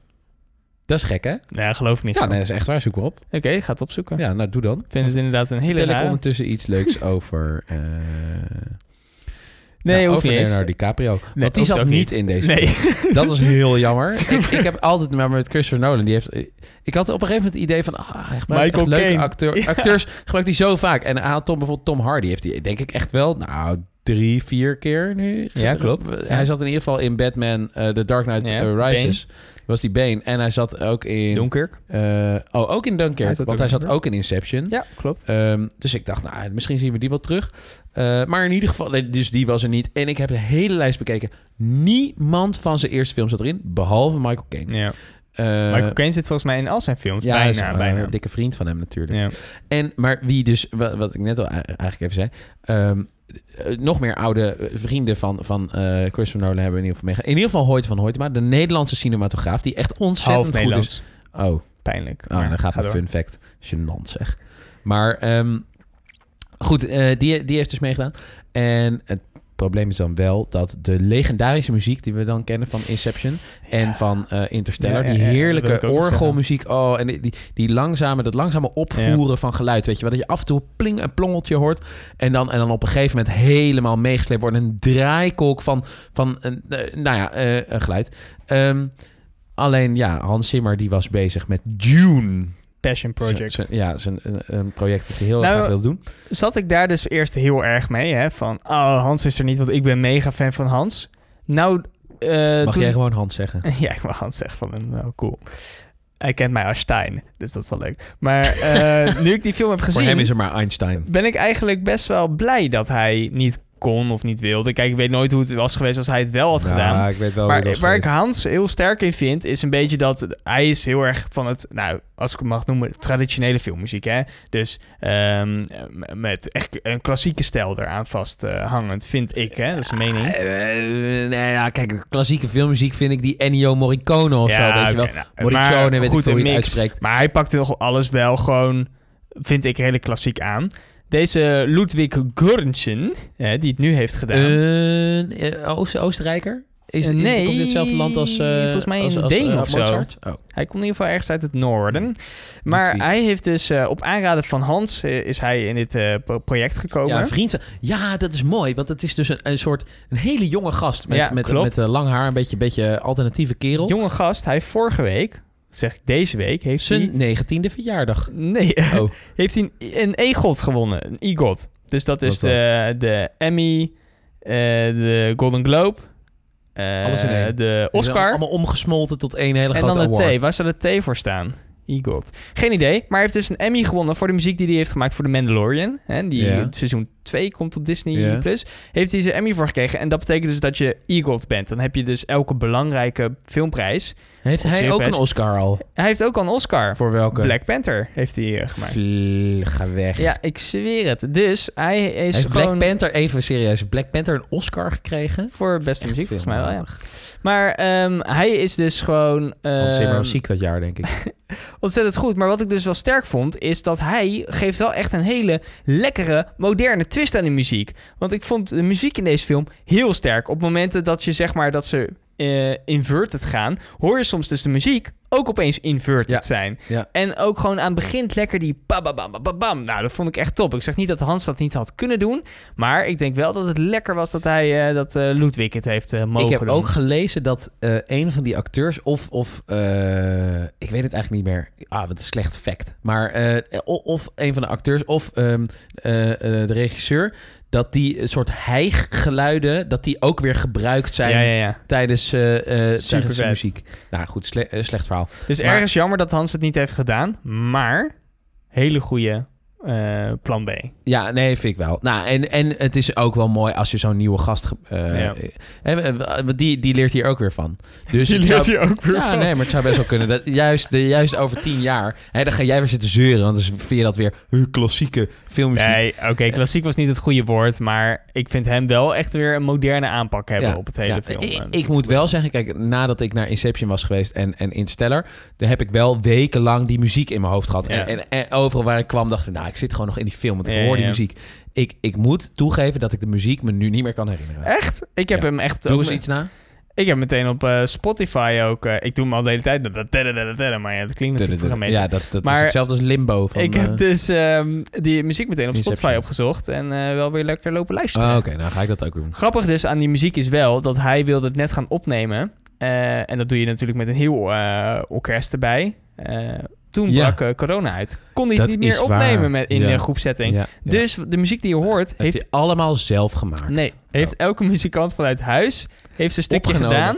Dat is gek, hè? Ja, geloof ik niet. Ja, van. nee, dat is echt waar. Zoek op. Oké, ga het opzoeken. Ja, nou, doe dan. Ik vind het inderdaad een hele Vertel ik ondertussen iets leuks over... Nee, nou, over. Leonardo DiCaprio. Nee, Want die zat ook niet in deze Nee. film. Dat was heel jammer. ik, ik heb altijd maar met Christopher Nolan. Die heeft, ik had op een gegeven moment het idee van... Ah, hij gebruikt Michael leuke acteur, Ja. acteurs. Gebruikt hij zo vaak. En hij had Tom, bijvoorbeeld Tom Hardy. Heeft hij denk ik echt wel... Nou, drie, vier keer nu. Ja, klopt. Hij zat in ieder geval in Batman eh, The Dark Knight Ja, eh, Rises. Was die Bane. En hij zat ook in... Dunkirk. eh, oh, ook in Dunkirk. Want hij zat ook in Inception. Ja, klopt. Ehm, dus ik dacht, nou, misschien zien we die wel terug. Eh, maar in ieder geval, dus die was er niet. En ik heb de hele lijst bekeken. Niemand van zijn eerste film zat erin, behalve Michael Caine. Ja. Eh, Michael Caine zit volgens mij in al zijn films. ja, is bijna, een bijna. eh, dikke vriend van hem natuurlijk. Ja. En, maar wie dus, wat, wat ik net al eigenlijk even zei... eh, nog meer oude eh, vrienden van, van eh Christopher Nolan hebben in ieder geval meegegaan. In ieder geval Hoyt van Hoytema, de Nederlandse cinematograaf... die echt ontzettend goed is. Oh, Pijnlijk. Oh, dan gaat een door. fun fact. Gênant zeg. Maar ehm, goed, eh, die, die heeft dus meegedaan. En het probleem is dan wel dat de legendarische muziek die we dan kennen van Inception en van eh, Interstellar, Ja, ja, die heerlijke orgelmuziek, oh, en die, die, die langzame, dat langzame opvoeren van geluid, weet je wel, dat je af en toe pling een plongeltje hoort en dan, en dan op een gegeven moment helemaal meegesleept wordt, een draaikolk van, van een, eh, nou ja, eh, een geluid. Ehm, alleen ja, Hans Zimmer die was bezig met Dune. Passion Project. Z- ja, zijn een, een project dat hij heel Nou, graag wil doen. Zat ik daar dus eerst heel erg mee, hè? Van, oh, Hans is er niet, want ik ben mega fan van Hans. Nou, eh, Mag toen- jij gewoon Hans zeggen? Ja, ik wil Hans zeggen van hem. Nou, cool. Hij kent mij als Stein, dus dat is wel leuk. Maar eh, nu ik die film heb Voor gezien, hem is er maar Einstein. ben ik eigenlijk best wel blij dat hij niet kon of niet wilde. Kijk, ik weet nooit hoe het was geweest als hij het wel had gedaan. Ik weet wel Maar waar ik. Hans heel sterk in vind, is een beetje dat hij is heel erg van het, nou, als ik het mag noemen, traditionele filmmuziek. Hè? Dus ehm, met echt een klassieke stijl eraan vasthangend, vind ik. Hè? Dat is een mening. Nee, ja, kijk, klassieke filmmuziek vind ik die Ennio Morricone of zo, weet je wel. nou, Morricone, maar weet goed, ik hoe je een het mix. uitspreekt. Maar hij pakt toch alles wel gewoon, vind ik, redelijk klassiek aan. Deze Ludwig Göransson, die het nu heeft gedaan. Een eh, Oost Oostenrijker? Is, is, Nee, komt dit hetzelfde land als... eh, volgens mij eh, of zo. Oh. Hij komt in ieder geval ergens uit het noorden. Maar hij heeft dus eh, op aanraden van Hans eh, is hij in dit eh, pro- project gekomen. Ja, een vriend. Ja, dat is mooi. Want het is dus een, een soort... Een hele jonge gast. Met, Ja, met, met eh, lang haar. Een beetje, beetje alternatieve kerel. Jonge gast, hij heeft vorige week, zeg ik deze week, heeft hij... Zijn negentiende verjaardag. Nee, Oh. heeft hij een, EGOT gewonnen. Een EGOT. Dus dat is dat? de, de Emmy, eh, de Golden Globe, eh, Alles in één. de Oscar Allemaal omgesmolten tot één hele en grote dan de. T. Waar zou de T voor staan? EGOT. Geen idee, maar hij heeft dus een Emmy gewonnen voor de muziek die hij heeft gemaakt voor The Mandalorian. Hè, die seizoen 2 komt op Disney+. Plus. Heeft hij zijn Emmy voor gekregen. En dat betekent dus dat je EGOT bent. Dan heb je dus elke belangrijke filmprijs. Heeft hij ook een Oscar al? Hij heeft ook al een Oscar. Voor welke? Black Panther heeft hij eh, gemaakt. Vl- ga weg. Ja, ik zweer het. Dus hij is Heeft gewoon Black Panther, even serieus, Black Panther een Oscar gekregen? voor beste muziek volgens mij wel, ja. Maar ehm, hij is dus gewoon Want ehm, was ziek dat jaar, denk ik. ontzettend goed. Maar wat ik dus wel sterk vond, is dat hij geeft wel echt een hele lekkere, moderne twist aan de muziek. Want ik vond de muziek in deze film heel sterk. Op momenten dat je zeg maar dat ze eh, inverted gaan, hoor je soms dus de muziek ook opeens inverted Ja. zijn. Ja. En ook gewoon aan het begin lekker die bam, bam, bam, bam, bam. Nou, dat vond ik echt top. Ik zeg niet dat Hans dat niet had kunnen doen. Maar ik denk wel dat het lekker was dat hij, eh, dat eh, Ludwig het heeft eh, mogen Ik heb doen. ook gelezen dat een van die acteurs, of, of ik weet het eigenlijk niet meer. Ah, wat een slecht fact. Maar of een van de acteurs, of ehm, eh, eh, de regisseur, dat die een soort hijggeluiden, dat die ook weer gebruikt zijn ja, ja, ja. tijdens, eh, tijdens de muziek. Nou goed, sle- eh, slecht verhaal. Dus Maar- ergens jammer dat Hans het niet heeft gedaan. Maar hele goede eh, plan B. Ja, nee, vind ik wel. Nou, en, en het is ook wel mooi als je zo'n nieuwe gast... eh, Ja. eh, eh, die, die leert hier ook weer van. Dus Die leert zou- hier ook weer Ja, van. nee, maar het zou best wel kunnen. Dat juist, de, juist over tien jaar... Hè, dan ga jij weer zitten zeuren. Want dan vind je dat weer huh, klassieke filmmuziek. Nee, oké, klassiek was niet het goede woord, maar ik vind hem wel echt weer een moderne aanpak hebben Ja, op het hele ja. film. Ik, Eh, ik moet wel zeggen, kijk, nadat ik naar Inception was geweest en, en Interstellar, dan heb ik wel wekenlang die muziek in mijn hoofd gehad. En, en overal waar ik kwam, dacht ik, nou, ik zit gewoon nog in die film, want ik hoor die muziek. Ik, ik moet toegeven dat ik de muziek me nu niet meer kan herinneren. Echt? Ik heb hem echt... Doe eens iets na. Ik heb meteen op eh, Spotify ook... eh, ik doe hem al de hele tijd... Maar ja, dat klinkt natuurlijk vergemeten. Ja, dat, dat is Maar hetzelfde als Limbo. Van, ik eh, heb dus ehm, die muziek meteen op Inception. Spotify opgezocht en eh, wel weer lekker lopen luisteren. Ah, Oké, nou ga ik dat ook doen. Grappig dus aan die muziek is wel dat hij wilde het net gaan opnemen. Eh, en dat doe je natuurlijk met een heel eh, orkest erbij. Toen Ja. brak eh, corona uit. Kon hij het niet meer waar. opnemen met, in Ja. de groepsetting. Ja. Dus de muziek die je hoort, heeft, heeft, hij allemaal zelf gemaakt. nee, heeft elke muzikant vanuit huis heeft zijn stukje Opgenomen. gedaan.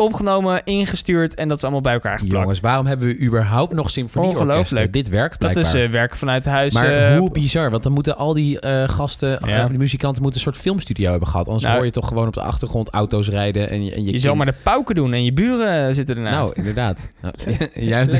Opgenomen, ingestuurd en dat is allemaal bij elkaar geplakt. Jongens, waarom hebben we überhaupt nog symfonieorkesten? Ongelooflijk. Dit werkt dat blijkbaar. is eh, werken vanuit huis. maar eh, hoe bizar, want dan moeten al die eh, gasten, Ja. de muzikanten moeten een soort filmstudio hebben gehad. Anders Nou, hoor je toch gewoon op de achtergrond auto's rijden en je, en je, je kind. zou maar de pauken doen en je buren zitten ernaast. Nou, inderdaad. Nou, jij, hebt,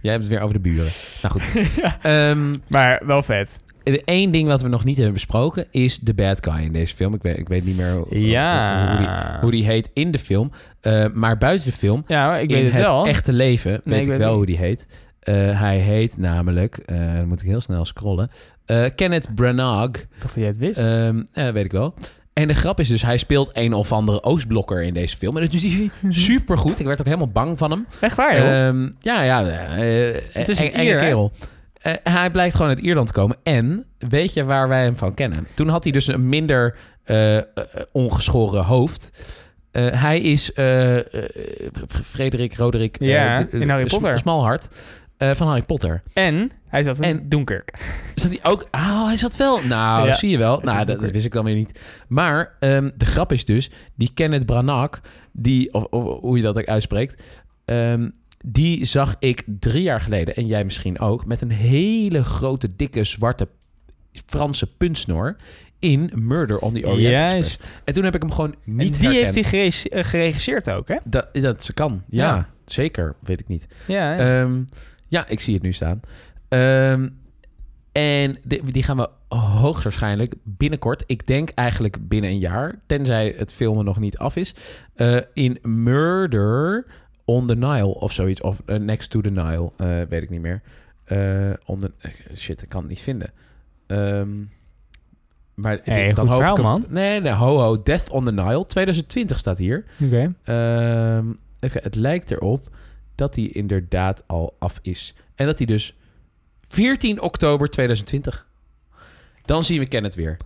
jij hebt het weer over de buren. Nou goed. Ehm, Maar wel vet. Eén ding wat we nog niet hebben besproken is de bad guy in deze film. Ik weet, ik weet niet meer hoe, Ja. hoe, die, hoe die heet in de film. Eh, maar buiten de film, Ja, ik in weet het wel. echte leven, Nee, weet ik weet wel het hoe die heet. Eh, hij heet namelijk, eh, dan moet ik heel snel scrollen, Kenneth Branagh. Dacht jij het wist. Eh, weet ik wel. En de grap is dus, hij speelt een of andere Oostblokker in deze film. En dat is hij super goed. Ik werd ook helemaal bang van hem. Echt waar, joh. Ehm, ja, ja. Het is een hè? Eh, hij blijkt gewoon uit Ierland te komen. En weet je waar wij hem van kennen? Toen had hij dus een minder eh, eh, ongeschoren hoofd. Hij is Frederik Roderick Ja, in Harry Potter. Smalhart van Harry Potter. en hij zat in en- Dunkirk. Zat hij ook... Oh, hij zat wel... Nou, Ja. zie je wel. Nou, dat, wist ik dan weer niet. Maar ehm, de grap is dus... Die Kenneth Branagh, die... Of, of hoe je dat ook uitspreekt... ehm, die zag ik drie jaar geleden, en jij misschien ook... met een hele grote, dikke, zwarte Franse puntsnor... in Murder on the Orient Express. Juist. En toen heb ik hem gewoon En niet die heeft hij eh, geregisseerd ook, hè? Dat, dat ze kan, ja, Ja. Zeker, weet ik niet. Ja, hè? Ehm, ja, ik zie het nu staan. Ehm, en die, die gaan we hoogstwaarschijnlijk binnenkort, ik denk eigenlijk binnen een jaar, tenzij het filmen nog niet af is, eh, in Murder on the Nile of zoiets, of eh, Next to the Nile, eh, weet ik niet meer. Eh, on the, shit, ik kan het niet vinden. Ehm, maar Hey, dan hoop ik verhaal, man. Nee, nee, ho ho, Death on the Nile, 2020 staat hier. Oké. Ehm, even, het lijkt erop dat hij inderdaad al af is. En dat hij dus 14 oktober 2020. Dan zien we Kenneth weer.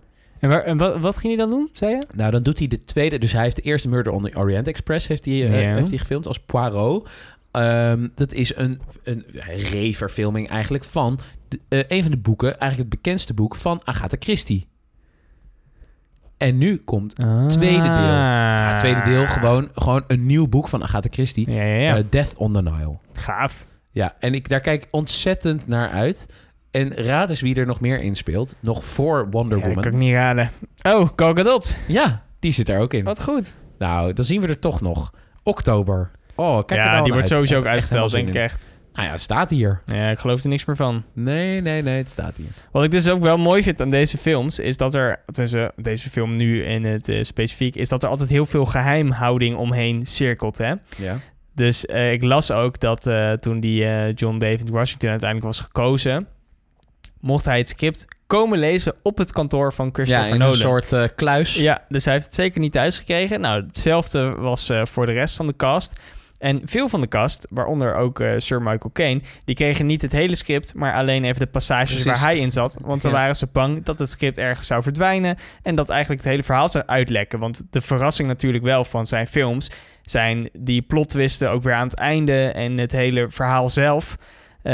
En, waar, en wat, wat ging hij dan doen, zei je? Nou, dan doet hij de tweede. Dus hij heeft de eerste Murder on the Orient Express heeft hij, eh, heeft hij gefilmd als Poirot. Ehm, dat is een, een reverfilming eigenlijk van de, eh, een van de boeken, eigenlijk het bekendste boek van Agatha Christie. En nu komt Tweede deel. ja, het tweede deel gewoon, gewoon een nieuw boek van Agatha Christie. Ja, ja, ja. Eh, Death on the Nile. Gaaf. Ja, en ik, daar kijk ik ontzettend naar uit. En raad eens wie er nog meer in speelt. Nog voor Wonder Ja, dat Woman. kan ik niet raden. Oh, Gal Gadot. Ja, die zit er ook in. Wat goed. Nou, dan zien we er toch nog. Oktober. Oh, kijk ja, die wordt uit. sowieso ook uitgesteld, denk ik echt. Nou ja, het staat hier. Ja, ik geloof er niks meer van. Nee, nee, nee, het staat hier. Wat ik dus ook wel mooi vind aan deze films, is dat er, tenminste deze film nu in het eh, specifiek, is dat er altijd heel veel geheimhouding omheen cirkelt, hè. Ja. Dus eh, ik las ook dat eh, toen die John David Washington uiteindelijk was gekozen, mocht hij het script komen lezen op het kantoor van Ja, Christopher in Nolan. een soort eh, kluis. Ja, dus hij heeft het zeker niet thuis gekregen. Nou, hetzelfde was eh, voor de rest van de cast. En veel van de cast, waaronder ook eh, Sir Michael Caine, die kregen niet het hele script, maar alleen even de passages Precies. waar hij in zat. Want dan Ja. waren ze bang dat het script ergens zou verdwijnen en dat eigenlijk het hele verhaal zou uitlekken. Want de verrassing natuurlijk wel van zijn films zijn die plot twisten ook weer aan het einde en het hele verhaal zelf. D-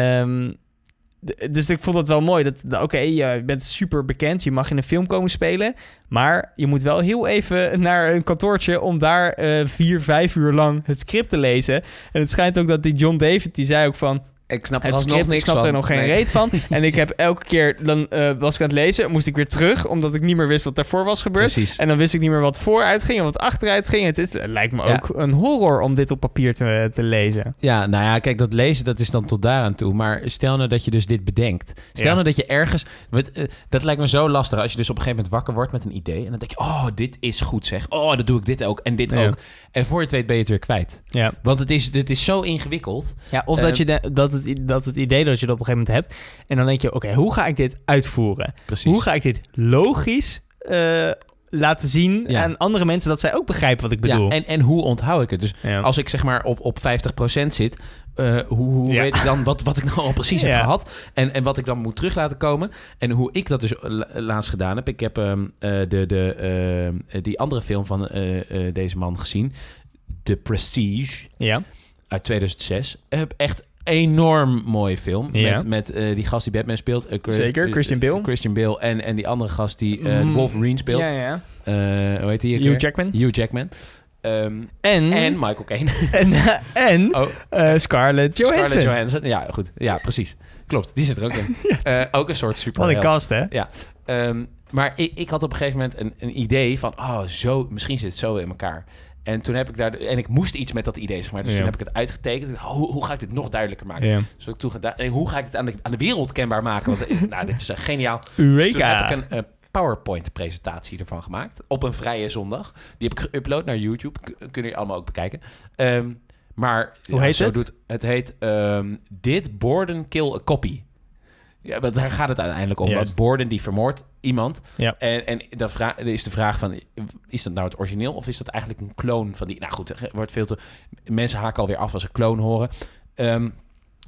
dus ik vond het wel mooi. Dat, dat- Oké, je bent super bekend. Je mag in een film komen spelen. Maar je moet wel heel even naar een kantoortje... om daar eh, vier, vijf uur lang het script te lezen. En het schijnt ook dat die John David... die zei ook van... Ik snap Het script, ik snap er nog geen reet van. En ik heb elke keer, dan eh, was ik aan het lezen, moest ik weer terug, omdat ik niet meer wist wat daarvoor was gebeurd. Precies. En dan wist ik niet meer wat vooruit ging en wat achteruit ging. Het, is, het lijkt me Ja. ook een horror om dit op papier te, te lezen. Ja, nou ja, kijk, dat lezen dat is dan tot daaraan toe. Maar stel nou dat je dus dit bedenkt. Stel Ja. nou dat je ergens... eh, dat lijkt me zo lastig als je dus op een gegeven moment wakker wordt met een idee. En dan denk je, oh, dit is goed zeg. Oh, dan doe ik dit ook en dit Ja. ook. En voor je het weet ben je het weer kwijt. Ja, Want het is, dit is zo ingewikkeld. ja of Eh, dat, je de- dat, het, i- dat het idee dat je dat op een gegeven moment hebt. En dan denk je, oké, hoe ga ik dit uitvoeren? Precies. Hoe ga ik dit logisch eh, laten zien Ja. aan andere mensen... dat zij ook begrijpen wat ik bedoel? Ja, en, en hoe onthoud ik het? Dus Ja. als ik zeg maar op, op 50% zit, eh, hoe, hoe weet ik dan wat, wat ik nou al precies heb gehad? En, en wat ik dan moet terug laten komen? En hoe ik dat dus la- laatst gedaan heb. Ik heb ehm, eh, de, de, ehm, die andere film van deze man gezien. The Prestige ja. uit 2006. Heb echt enorm mooie film. Ja. Met, met eh, die gast die Batman speelt. eh, Chris- Zeker, eh, Christian Bale. Christian Bale. En, en die andere gast die eh, Mm. Wolverine speelt. Ja, ja. Eh, hoe heet die? ook Hugh? Jackman. Hugh Jackman. Ehm, En, en Michael Caine. en, en Oh, eh, Scarlett Johansson. Scarlett Johansson. Ja, goed. Ja, precies. Klopt, die zit er ook in. Eh, ook een soort super. Wat een cast, hè? Ehm, maar ik, ik had op een gegeven moment een, een idee van... oh, zo, misschien zit het zo in elkaar. En toen heb ik daar... En ik moest iets met dat idee, zeg maar. Dus Ja. toen heb ik het uitgetekend. Hoe, hoe ga ik dit nog duidelijker maken? Ja. Dus ik toen gedaan... Hoe ga ik dit aan de, aan de wereld kenbaar maken? Want eh, nou, dit is echt geniaal. Dus toen heb ik een eh, PowerPoint-presentatie ervan gemaakt. Op een vrije zondag. Die heb ik geüpload naar YouTube. K- kunnen jullie allemaal ook bekijken. Ehm, maar Hoe heet zo het? Doet, het heet ehm Did Borden Kill a Copy? Ja, maar daar gaat het uiteindelijk om. Dat Borden die vermoordt iemand. Ja. En, en dan vra- dan is de vraag van... Is dat nou het origineel of is dat eigenlijk een kloon van die... Nou goed, er wordt veel te... Mensen haken alweer af als ze kloon horen. Ehm,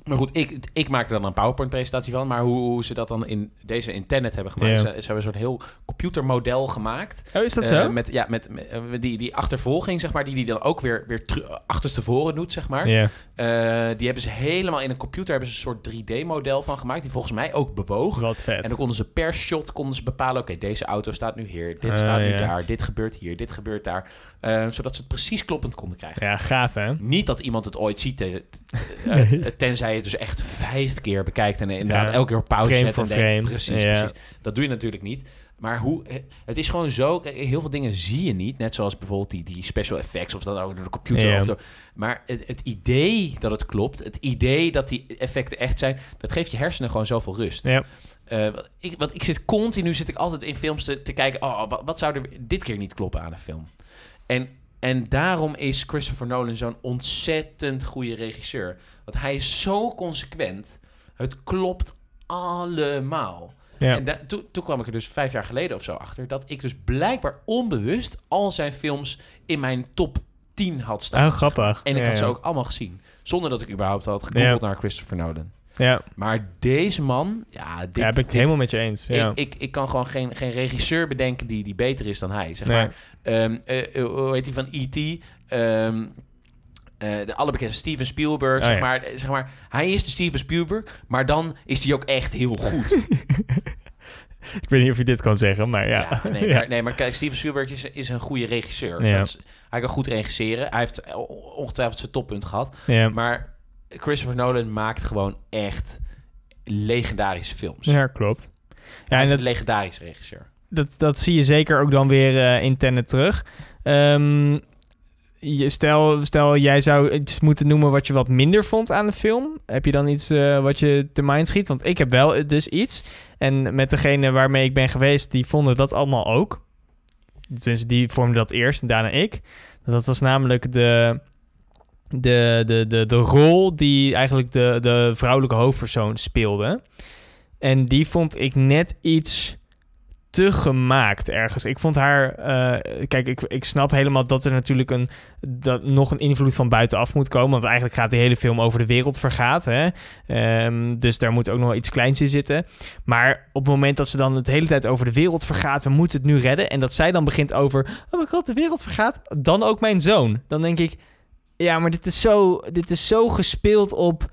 maar goed, ik, ik maak er dan een PowerPoint-presentatie van. Maar hoe, hoe ze dat dan in deze internet hebben gemaakt... Ja. Ze, ze hebben een soort heel computermodel gemaakt. Oh, is dat Eh, zo? met, ja, met, met, eh, die, die achtervolging, zeg maar, die die dan ook weer, weer achterstevoren doet, zeg maar. Eh, die hebben ze helemaal in een computer hebben ze een soort 3D-model van gemaakt, die volgens mij ook bewoog. Wat vet. En dan konden ze per shot konden ze bepalen, oké, deze auto staat nu hier, dit Ah, staat nu ja. daar, dit gebeurt hier, dit gebeurt daar. Zodat ze het precies kloppend konden krijgen. Ja, gaaf, hè? Niet dat iemand het ooit ziet, eh, t- eh, Nee. t- je het dus echt vijf keer bekijkt en inderdaad Ja. elke keer pauze Frame zet en voor denkt, frame. precies, Ja. precies. Dat doe je natuurlijk niet. Maar hoe, het is gewoon zo, kijk, heel veel dingen zie je niet. Net zoals bijvoorbeeld die, die special effects of dat ook door de computer. Of door, maar het, het idee dat het klopt, het idee dat die effecten echt zijn, dat geeft je hersenen gewoon zoveel rust. Ja. Eh, wat ik, want ik zit continu zit ik altijd in films te, te kijken, oh, wat, wat zou er dit keer niet kloppen aan een film? En, en daarom is Christopher Nolan zo'n ontzettend goede regisseur. Want hij is zo consequent. Het klopt allemaal. Ja. En da- toen, kwam ik er dus vijf jaar geleden of zo achter... dat ik dus blijkbaar onbewust al zijn films in mijn top 10 had staan. Oh, grappig. En ik ja, had ze ook allemaal gezien. Zonder dat ik überhaupt had gegoogeld Ja. naar Christopher Nolan. Ja, Maar deze man, ja, dit, ja, ben ik dit- helemaal met je eens. Ja. ik, ik, ik kan gewoon geen, geen regisseur bedenken die, die beter is dan hij. Zeg Nee. maar. Ehm, eh, eh, hoe heet die van E.T.? Ehm, eh, de allerbekendste Steven Spielberg, Oh, zeg, ja. maar, zeg maar. Hij is de Steven Spielberg, maar dan is hij ook echt heel goed. Ik weet niet of je dit kan zeggen, maar ja. Ja, nee, Ja. Maar, nee, maar kijk, Steven Spielberg is, is een goede regisseur. Is- hij kan goed regisseren. Hij heeft ongetwijfeld zijn toppunt gehad. Ja. Maar Christopher Nolan maakt gewoon echt legendarische films. ja, klopt. Ja, en dat, een legendarisch regisseur. dat, dat zie je zeker ook dan weer eh, in Tenet terug. Ehm, je, stel, stel, jij zou iets moeten noemen wat je wat minder vond aan de film. Heb je dan iets eh, wat je te mind schiet? Want ik heb wel dus iets. En met degene waarmee ik ben geweest, die vonden dat allemaal ook. Dus die vormden dat eerst en daarna ik. Dat was namelijk de, de, de, de, de rol die eigenlijk de, de vrouwelijke hoofdpersoon speelde. En die vond ik net iets te gemaakt ergens. Ik vond haar... eh, kijk, ik, ik snap helemaal dat er natuurlijk een, dat nog een invloed van buitenaf moet komen. Want eigenlijk gaat de hele film over de wereld vergaat. Hè? Ehm, dus daar moet ook nog iets kleins in zitten. Maar op het moment dat ze dan het hele tijd over de wereld vergaat... we moeten het nu redden... en dat zij dan begint over... oh mijn god, de wereld vergaat... dan ook mijn zoon. Dan denk ik... ja, maar dit is zo, dit is zo gespeeld op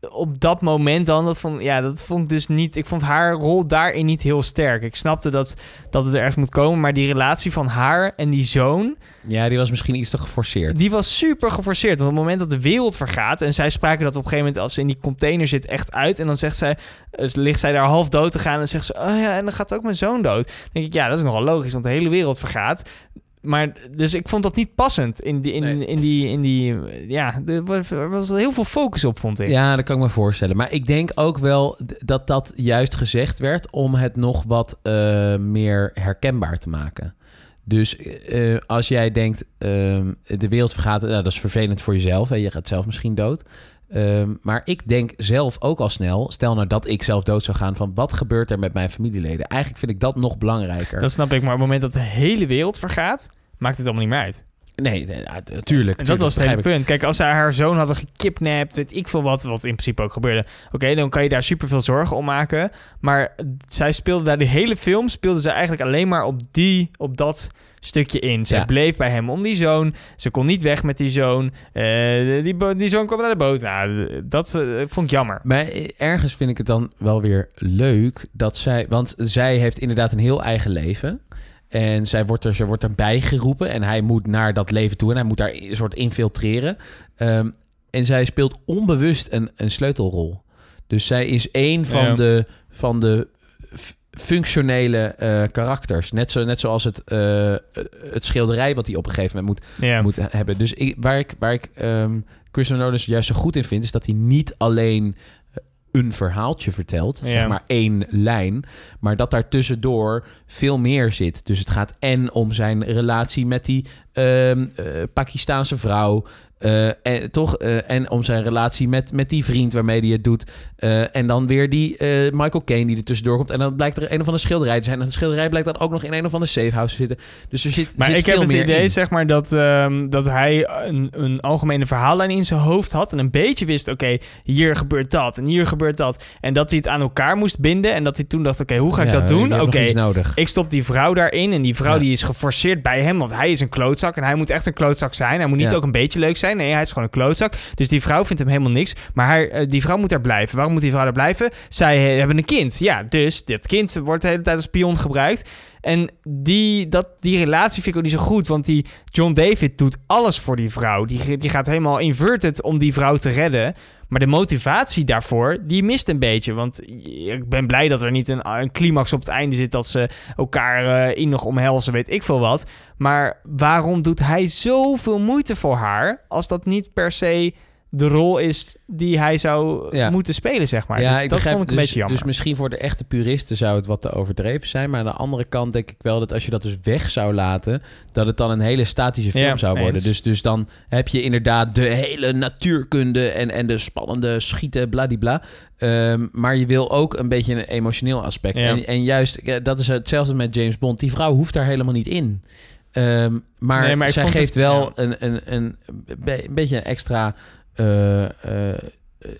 op dat moment dan, dat vond, ja, dat vond ik dus niet... Ik vond haar rol daarin niet heel sterk. Ik snapte dat, dat het er echt moet komen, maar die relatie van haar en die zoon... Ja, die was misschien iets te geforceerd. Die was super geforceerd. Want op het moment dat de wereld vergaat... en zij spraken dat op een gegeven moment als ze in die container zit echt uit... en dan zegt zij, dus ligt zij daar half dood te gaan... en zegt ze, oh ja, en dan gaat ook mijn zoon dood. Dan denk ik, ja, dat is nogal logisch, want de hele wereld vergaat. Maar dus ik vond dat niet passend in die, in, Nee. in die, in die, ja, er was, er was heel veel focus op, vond ik. Ja, dat kan ik me voorstellen. Maar ik denk ook wel dat dat juist gezegd werd om het nog wat eh, meer herkenbaar te maken. Dus eh, als jij denkt, ehm, de wereld vergaat, nou, dat is vervelend voor jezelf. en Je gaat zelf misschien dood. Ehm, maar ik denk zelf ook al snel, stel nou dat ik zelf dood zou gaan, van wat gebeurt er met mijn familieleden? Eigenlijk vind ik dat nog belangrijker. Dat snap ik, maar op het moment dat de hele wereld vergaat, maakt het allemaal niet meer uit. Nee, nee, ja, t- tuurlijk. En dat was het hele punt. Kijk, als zij haar zoon hadden gekidnapt, weet ik veel wat, wat in principe ook gebeurde. Oké, dan kan je daar super veel zorgen om maken. Maar zij speelde daar de hele film, speelde ze eigenlijk alleen maar op, die, op dat stukje in. Zij Ja. bleef bij hem om die zoon. Ze kon niet weg met die zoon. Eh, die, die zoon kwam naar de boot. Nou, dat eh, vond ik jammer. Maar ergens vind ik het dan wel weer leuk dat zij... Want zij heeft inderdaad een heel eigen leven. En zij wordt er, ze wordt erbij geroepen. En hij moet naar dat leven toe. En hij moet daar een soort infiltreren. Ehm, en zij speelt onbewust een, een sleutelrol. Dus zij is één van Ja. de, van de functionele eh, karakters. Net, zo, net zoals het, eh, het schilderij wat hij op een gegeven moment moet Ja. moet hebben. Dus ik, waar ik, waar ik ehm Christopher Nolan juist zo goed in vind... is dat hij niet alleen een verhaaltje vertelt, Ja. zeg maar één lijn... maar dat daar tussendoor veel meer zit. Dus het gaat en om zijn relatie met die ehm, eh, Pakistaanse vrouw... eh, en, toch, eh, en om zijn relatie met, met die vriend waarmee hij het doet. En dan weer die Michael Caine die er tussendoor komt. En dan blijkt er een of andere schilderij te zijn. En de schilderij blijkt dan ook nog in een of andere safehouse te zitten. Dus er zit, Maar zit ik heb het idee, in. zeg maar, dat, ehm, dat hij een, een algemene verhaallijn in zijn hoofd had. En een beetje wist, oké, hier gebeurt dat en hier gebeurt dat. En dat hij het aan elkaar moest binden. En dat hij toen dacht, oké, hoe ga ik Ja, dat doen? Oké, nodig. ik stop die vrouw daarin. En die vrouw Ja. die is geforceerd bij hem, want hij is een klootzak. En hij moet echt een klootzak zijn. Hij moet niet Ja. ook een beetje leuk zijn. Nee, hij is gewoon een klootzak. Dus die vrouw vindt hem helemaal niks. Maar hij, eh, die vrouw moet daar blijven. Waarom moet die vrouw daar blijven? Zij eh, hebben een kind. Ja, dus dit kind wordt de hele tijd als pion gebruikt. En die, dat, die relatie vind ik ook niet zo goed. Want die John David doet alles voor die vrouw. Die, die gaat helemaal inverted om die vrouw te redden. Maar de motivatie daarvoor, die mist een beetje. Want ik ben blij dat er niet een, een climax op het einde zit... dat ze elkaar eh, in nog omhelzen, weet ik veel wat. Maar waarom doet hij zoveel moeite voor haar... als dat niet per se de rol is die hij zou Ja. moeten spelen, zeg maar. ja, Dus ik dat begrijp vond ik een dus, beetje jammer. Dus misschien voor de echte puristen zou het wat te overdreven zijn. Maar aan de andere kant denk ik wel dat als je dat dus weg zou laten, dat het dan een hele statische film Ja, zou worden. eens. Dus, dus dan heb je inderdaad de hele natuurkunde en, en de spannende schieten, bladibla. Ehm maar je wil ook een beetje een emotioneel aspect. En, en juist, dat is hetzelfde met James Bond. Die vrouw hoeft daar helemaal niet in. Ehm, maar, Nee, maar ik zij geeft het- wel een, een, een, een beetje een extra eh, eh,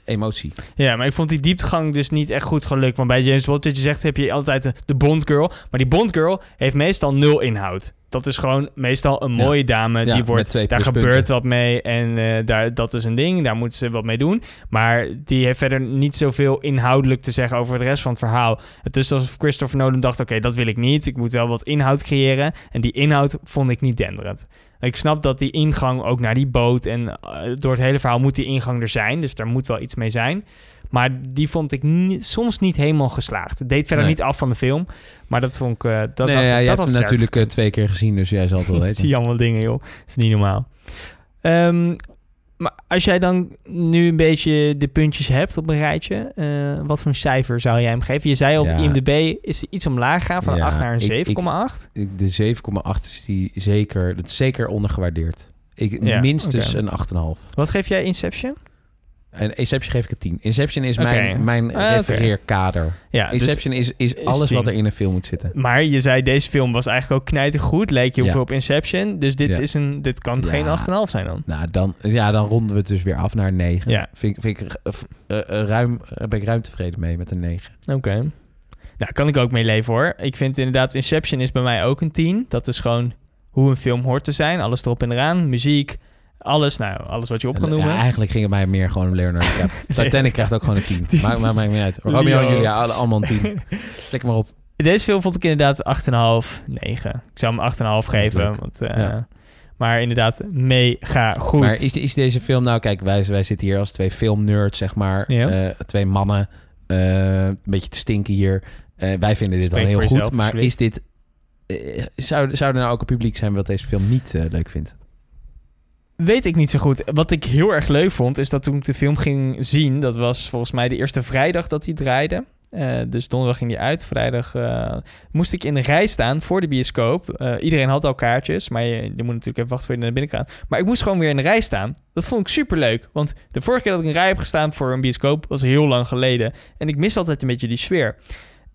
emotie. Ja, maar ik vond die diepgang dus niet echt goed gelukt. Want bij James Bond, je zegt, heb je altijd de, de Bond girl. Maar die Bond girl heeft meestal nul inhoud. Dat is gewoon meestal een Ja. mooie dame. Ja, die wordt, daar gebeurt wat mee en eh, daar, dat is een ding. Daar moeten ze wat mee doen. Maar die heeft verder niet zoveel inhoudelijk te zeggen over de rest van het verhaal. Het is alsof Christopher Nolan dacht, oké, dat wil ik niet. Ik moet wel wat inhoud creëren. En die inhoud vond ik niet denderend. Ik snap dat die ingang ook naar die boot en eh, door het hele verhaal moet die ingang er zijn. Dus daar moet wel iets mee zijn. Maar die vond ik ni- soms niet helemaal geslaagd. Het deed verder Nee. niet af van de film. Maar dat vond ik... eh, dat, nee, dat, ja, je dat hebt had hem natuurlijk eh, twee keer gezien, dus jij zal het wel Ik weten. zie allemaal dingen, joh. Dat is niet normaal. Ehm, maar als jij dan nu een beetje de puntjes hebt op een rijtje... eh, wat voor een cijfer zou jij hem geven? Je zei op Ja. IMDb is iets omlaag gaan van een Ja, 8 naar een ik- ik- 7,8. De 7,8 is die zeker, dat is zeker ondergewaardeerd. Ik, Ja, minstens een 8,5. Wat geef jij Inception? En Inception geef ik een 10. Inception is mijn, mijn oké. refereerkader. Ja, dus- Inception is, is is alles wat 10. er in een film moet zitten. Maar je zei, deze film was eigenlijk ook knijtergoed. Leek heel Ja. veel op Inception. Dus dit, Ja. is een, dit kan geen 8,5 zijn dan. Nou, dan, ja, dan ronden we het dus weer af naar een 9. Ja. Vind, ik- vind ik, eh, eh, ruim, ben ik ruim tevreden mee met een 9. Oké. Nou, kan ik ook mee leven hoor. Ik vind inderdaad, Inception is bij mij ook een 10. Dat is gewoon hoe een film hoort te zijn. Alles erop en eraan. Muziek, Alles, nou, alles wat je op kan Ja, noemen. eigenlijk ging het mij meer gewoon om Leonardo DiCaprio. Titanic krijgt ook gewoon een 10. Tien. Maakt, maakt, maakt niet uit. Romeo en. Julia, alle- allemaal een 10. Slik maar op. Deze film vond ik inderdaad 8,5, 9. Ik zou hem 8,5 geven. Leuk. Want, eh, Ja. Maar inderdaad, mega goed. Maar is, is deze film nou... Kijk, wij, wij zitten hier als twee filmnerds, zeg maar. Ja. Eh, twee mannen. eh, een beetje te stinken hier. Wij vinden dit Spreek al heel goed. jezelf, maar is dit... zou, zou er nou ook een publiek zijn wat deze film niet leuk vindt? Weet ik niet zo goed. Wat ik heel erg leuk vond, is dat toen ik de film ging zien... dat was volgens mij de eerste vrijdag dat hij draaide. Eh, dus donderdag ging hij uit. Vrijdag eh, moest ik in de rij staan voor de bioscoop. Eh, iedereen had al kaartjes, maar je, je moet natuurlijk even wachten voor je naar binnen gaat. Maar ik moest gewoon weer in de rij staan. Dat vond ik super leuk. Want de vorige keer dat ik in de rij heb gestaan voor een bioscoop was heel lang geleden. En ik mis altijd een beetje die sfeer.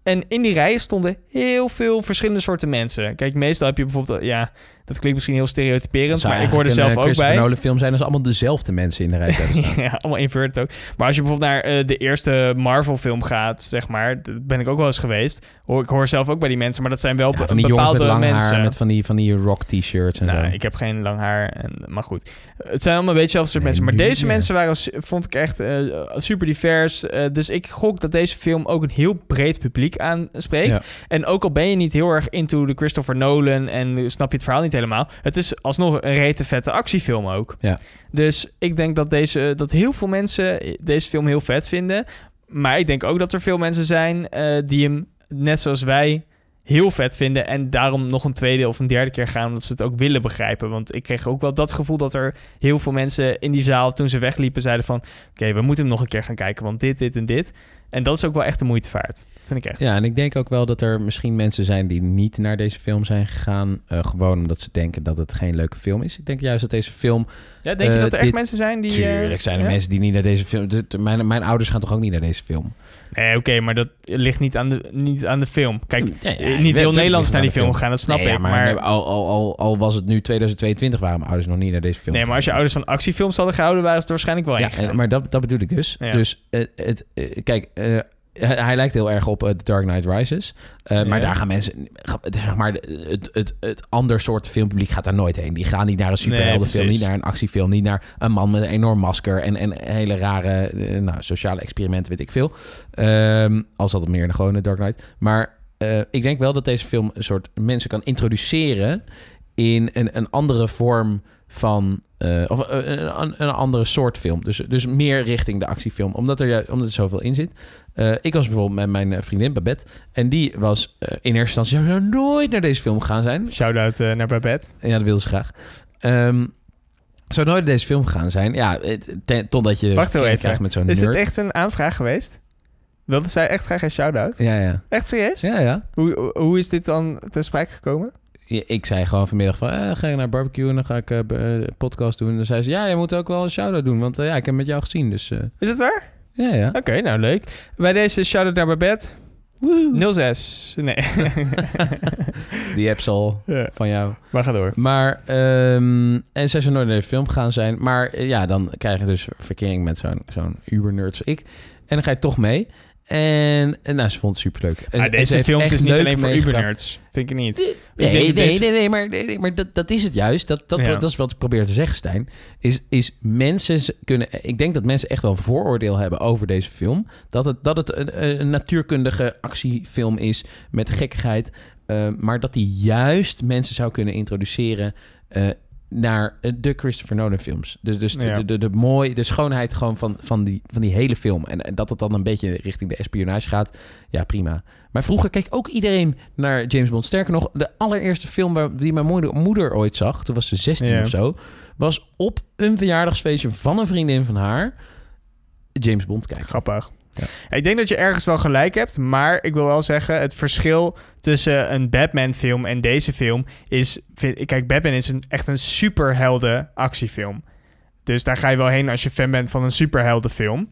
En in die rijen stonden heel veel verschillende soorten mensen. Kijk, meestal heb je bijvoorbeeld... Ja, dat klinkt misschien heel stereotyperend, maar ik hoorde zelf een, ook eh, bij. Christopher Nolan film zijn als allemaal dezelfde mensen in de rij staan. ja, allemaal inverted ook. Maar als je bijvoorbeeld naar eh, de eerste Marvel-film gaat, zeg maar, dat ben ik ook wel eens geweest. Hoor, ik hoor zelf ook bij die mensen, maar dat zijn wel Ja, be- van die bepaalde met lang mensen. haar, met van die, van die rock t-shirts en nou, zo. ik heb geen lang haar, en, maar goed. Het zijn allemaal een beetje hetzelfde soort Nee, mensen. Maar deze meer. mensen waren, vond ik echt eh, super divers. Eh, dus ik gok dat deze film ook een heel breed publiek aanspreekt. Ja. En ook al ben je niet heel erg into de Christopher Nolan en snap je het verhaal niet helemaal, het is alsnog een rete vette actiefilm ook. Ja. Dus ik denk dat, deze, dat heel veel mensen deze film heel vet vinden. Maar ik denk ook dat er veel mensen zijn eh, die hem, net zoals wij, heel vet vinden. En daarom nog een tweede of een derde keer gaan, omdat ze het ook willen begrijpen. Want ik kreeg ook wel dat gevoel dat er heel veel mensen in die zaal, toen ze wegliepen, zeiden van... Oké, we moeten hem nog een keer gaan kijken, want dit, dit en dit. En dat is ook wel echt de moeite waard. Dat vind ik echt. Ja, en ik denk ook wel dat er misschien mensen zijn die niet naar deze film zijn gegaan. eh, gewoon omdat ze denken dat het geen leuke film is. Ik denk juist dat deze film. Ja, denk je Eh, dat er echt dit- mensen zijn die... eh, tuurlijk zijn er ja? mensen die niet naar deze film. mijn, mijn ouders gaan toch ook niet naar deze film? Nee, oké, maar dat ligt niet aan de, niet aan de film. Kijk, Ja, ja, wel, niet heel Nederlands naar die film gaan, dat snap Nee, ik. maar, Maar, nee, al, al, al, al was het nu 2022, waren mijn ouders nog niet naar deze film. nee, maar als je ouders van actiefilms hadden gehouden, waren ze waarschijnlijk wel Ja, maar dat, dat bedoel ik dus. Dus het, kijk, eh, hij, hij lijkt heel erg op eh, The Dark Knight Rises. Eh, Maar daar gaan mensen, zeg maar, het, het, het ander soort filmpubliek gaat daar nooit heen. Die gaan niet naar een superheldenfilm, niet naar een actiefilm, niet naar een man met een enorm masker en, en hele rare eh, nou, sociale experimenten, weet ik veel. Ehm als dat meer dan gewoon een Dark Knight. Maar eh, ik denk wel dat deze film een soort mensen kan introduceren in een, een andere vorm van. eh, of eh, een, een, een andere soort film. Dus, dus meer richting de actiefilm. Omdat er, omdat er zoveel in zit. Eh, ik was bijvoorbeeld met mijn vriendin Babette. En die was in eerste instantie zou nooit naar deze film gaan zijn. Shout-out naar Babette. Ja, dat wilde ze graag. Ehm zou nooit naar deze film gaan zijn. Ja, ten- totdat je Wacht even. krijgt met zo'n Is nerd. dit echt een aanvraag geweest? Wilde zij echt graag een shout-out? Ja, ja. Echt serieus? Ja, ja. Hoe, hoe is dit dan ter sprake gekomen? Ik zei gewoon vanmiddag van, eh, ga je naar barbecue en dan ga ik eh, eh, podcast doen. En dan zei ze, ja, je moet ook wel een shout-out doen, want eh, ja, ik heb met jou gezien. Dus Is het waar? ja, ja. Oké, nou leuk. Bij deze shout-out naar Babette. 06. Nee. Die app zal ja, van jou. maar ga door. Maar, ehm, en zij zou nooit naar de film gaan zijn. Maar ja, dan krijg je dus verkering met zo'n zo'n uber-nerd ik. En dan ga je toch mee. En, en nou, ze vond het superleuk. En- Maar en ze deze films echt is niet alleen voor ubernerds. Vind ik niet. Nee, nee, nee, nee, maar, nee, maar dat, dat is het juist. Dat, dat, Ja. dat is wat ik probeer te zeggen, Stijn. Is, is mensen kunnen... Ik denk dat mensen echt wel vooroordeel hebben over deze film. Dat het, dat het een, een natuurkundige actiefilm is met gekkigheid. eh, maar dat die juist mensen zou kunnen introduceren... eh, naar eh, de Christopher Nolan films. Dus, dus de, Ja. de, de, de, mooi, de schoonheid gewoon van, van, die, van die hele film. En, en dat het dan een beetje richting de espionage gaat. Ja, prima. Maar vroeger keek ook iedereen naar James Bond. Sterker nog, de allereerste film waar, die mijn moeder, moeder ooit zag... toen was ze 16 Ja. of zo... was op een verjaardagsfeestje van een vriendin van haar... James Bond kijken. Grappig. Ik denk dat je ergens wel gelijk hebt, maar ik wil wel zeggen, het verschil tussen een Batman-film en deze film is... Kijk, Batman is een, echt een superhelden actiefilm. Dus daar ga je wel heen als je fan bent van een superheldenfilm.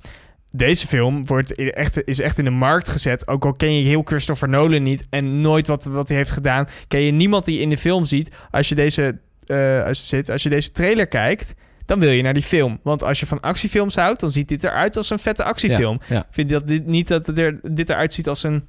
Deze film wordt echt, is echt in de markt gezet. Ook al ken je heel Christopher Nolan niet en nooit wat, wat hij heeft gedaan, ken je niemand die in de film ziet. Als je deze, eh, als je zit, als je deze trailer kijkt, dan wil je naar die film. Want als je van actiefilms houdt, dan ziet dit eruit als een vette actiefilm. Ja, ja. Ik vind dat dit niet dat er, dit eruit ziet als een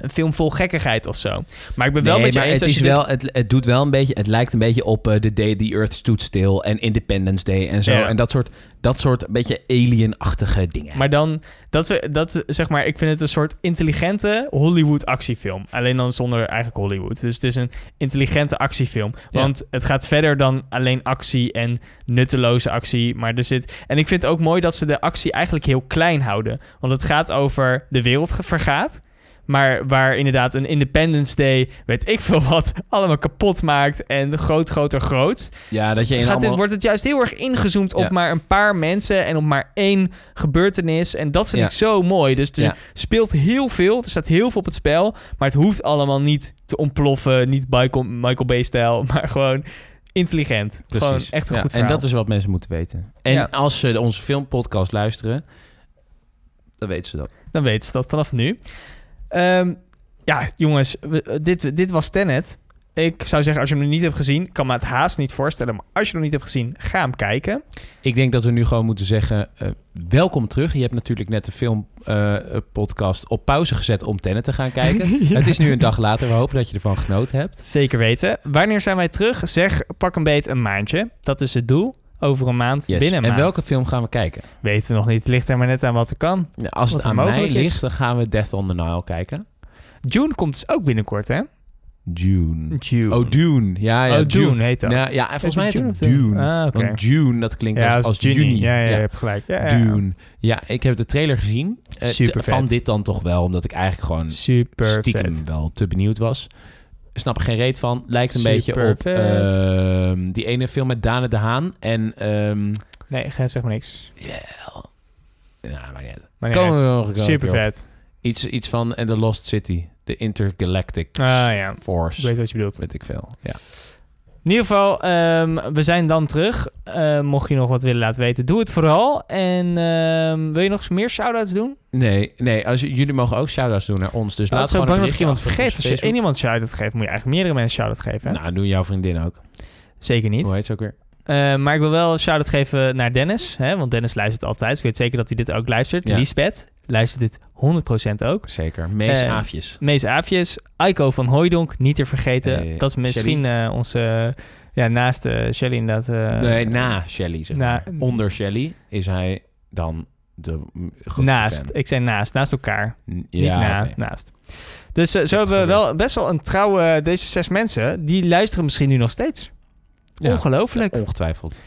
een film vol gekkigheid of zo. Maar ik ben wel Nee, met je maar eens het, als is je dit- wel, het, het doet wel een beetje, het lijkt een beetje op eh, The Day the Earth Stood Still en Independence Day en zo. Ja. En dat soort, dat soort beetje alien-achtige dingen. Maar dan, dat we, dat zeg maar, ik vind het een soort intelligente Hollywood actiefilm. Alleen dan zonder eigenlijk Hollywood. Dus het is een intelligente actiefilm. Ja. Want het gaat verder dan alleen actie en nutteloze actie. Maar er zit. En ik vind het ook mooi dat ze de actie eigenlijk heel klein houden. Want het gaat over de wereld vergaat. Maar waar inderdaad een Independence Day, weet ik veel wat, allemaal kapot maakt. En groot, groter, groot. ja, dat je in Gaat allemaal... dit, wordt het juist heel erg ingezoomd op Ja. maar een paar mensen en op maar één gebeurtenis. En dat vind Ja. ik zo mooi. Dus er Ja. speelt heel veel, er staat heel veel op het spel. Maar het hoeft allemaal niet te ontploffen, niet Michael, Michael Bay-stijl, maar gewoon intelligent. Gewoon Precies. echt een Ja, goed En verhaal. dat is wat mensen moeten weten. En Ja. als ze onze filmpodcast luisteren, dan weten ze dat. Dan weten ze dat vanaf nu. Ehm, ja, jongens, we- dit, dit was Tenet. Ik zou zeggen, als je hem nog niet hebt gezien, kan me het haast niet voorstellen. Maar als je hem nog niet hebt gezien, ga hem kijken. Ik denk dat we nu gewoon moeten zeggen, eh, welkom terug. Je hebt natuurlijk net de filmpodcast op pauze gezet om Tenet te gaan kijken. Het is nu een dag later. We hopen dat je ervan genoten hebt. Zeker weten. Wanneer zijn wij terug? Zeg, pak een beet een maandje. Dat is het doel. Over een maand, Yes. binnen een En maand. welke film gaan we kijken? Weten we nog niet. Het ligt er maar net aan wat er kan. Ja, Als het aan mij mogelijk is. ligt, dan gaan we Death on the Nile kijken. June komt dus ook binnenkort, hè? June. Oh, Dune. Ja, ja, oh, Dune heet dat. Ja, ja volgens mij June Dune. Ah, oké. Want June, dat klinkt Ja, als, als, juni. juni. Ja, ja, je hebt gelijk. Ja, ja. Dune. Ja, ik heb de trailer gezien. Eh, Super Van dit dan toch wel, omdat ik eigenlijk gewoon Super stiekem vet. wel te benieuwd was. Snap er geen reet van. Lijkt een Super beetje op ehm, die ene film met Dane de Haan. En, ehm Nee, zeg maar niks. jawel. Ja, maar niet. Maar niet nog Super op. vet. Iets, iets van en The Lost City. De Intergalactic Ah ja, Force. ik weet wat je bedoelt. Weet ik veel. Ja. In ieder geval, ehm, we zijn dan terug. Eh, mocht je nog wat willen laten weten, doe het vooral. En ehm, wil je nog eens meer shout-outs doen? Nee, nee als, jullie mogen ook shout-outs doen naar ons. Dus Laat laat zo gewoon bang dat ik iemand vergeet. Als je één iemand shout-out geeft, moet je eigenlijk meerdere mensen shout-out geven. hè? Nou, doe jouw vriendin ook. Zeker niet. Hoe heet ze ook weer? Eh, maar ik wil wel een shout-out geven naar Dennis. Hè, want Dennis luistert altijd. Ik weet zeker dat hij dit ook luistert. Ja. Lisbeth luistert dit 100% ook. Zeker. Mees Eh, Aafjes. Mees Aafjes. Aiko van Hooidonk, niet te vergeten. Eh, dat is misschien eh, onze... ja, naast Shelly inderdaad. nee, na Shelly. Zeg maar. na- Onder Shelly is hij dan de naast. fan. Ik zei naast. Naast elkaar. N- niet Ja, na, naast. Dus zo hebben we wel best wel een trouwe... Deze zes mensen, die luisteren misschien nu nog steeds. Ja. Ongelooflijk. Ongetwijfeld.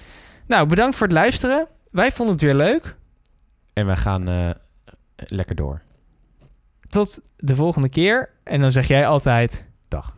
Nou, bedankt voor het luisteren. Wij vonden het weer leuk. En wij gaan lekker door. Tot de volgende keer. En dan zeg jij altijd... Dag.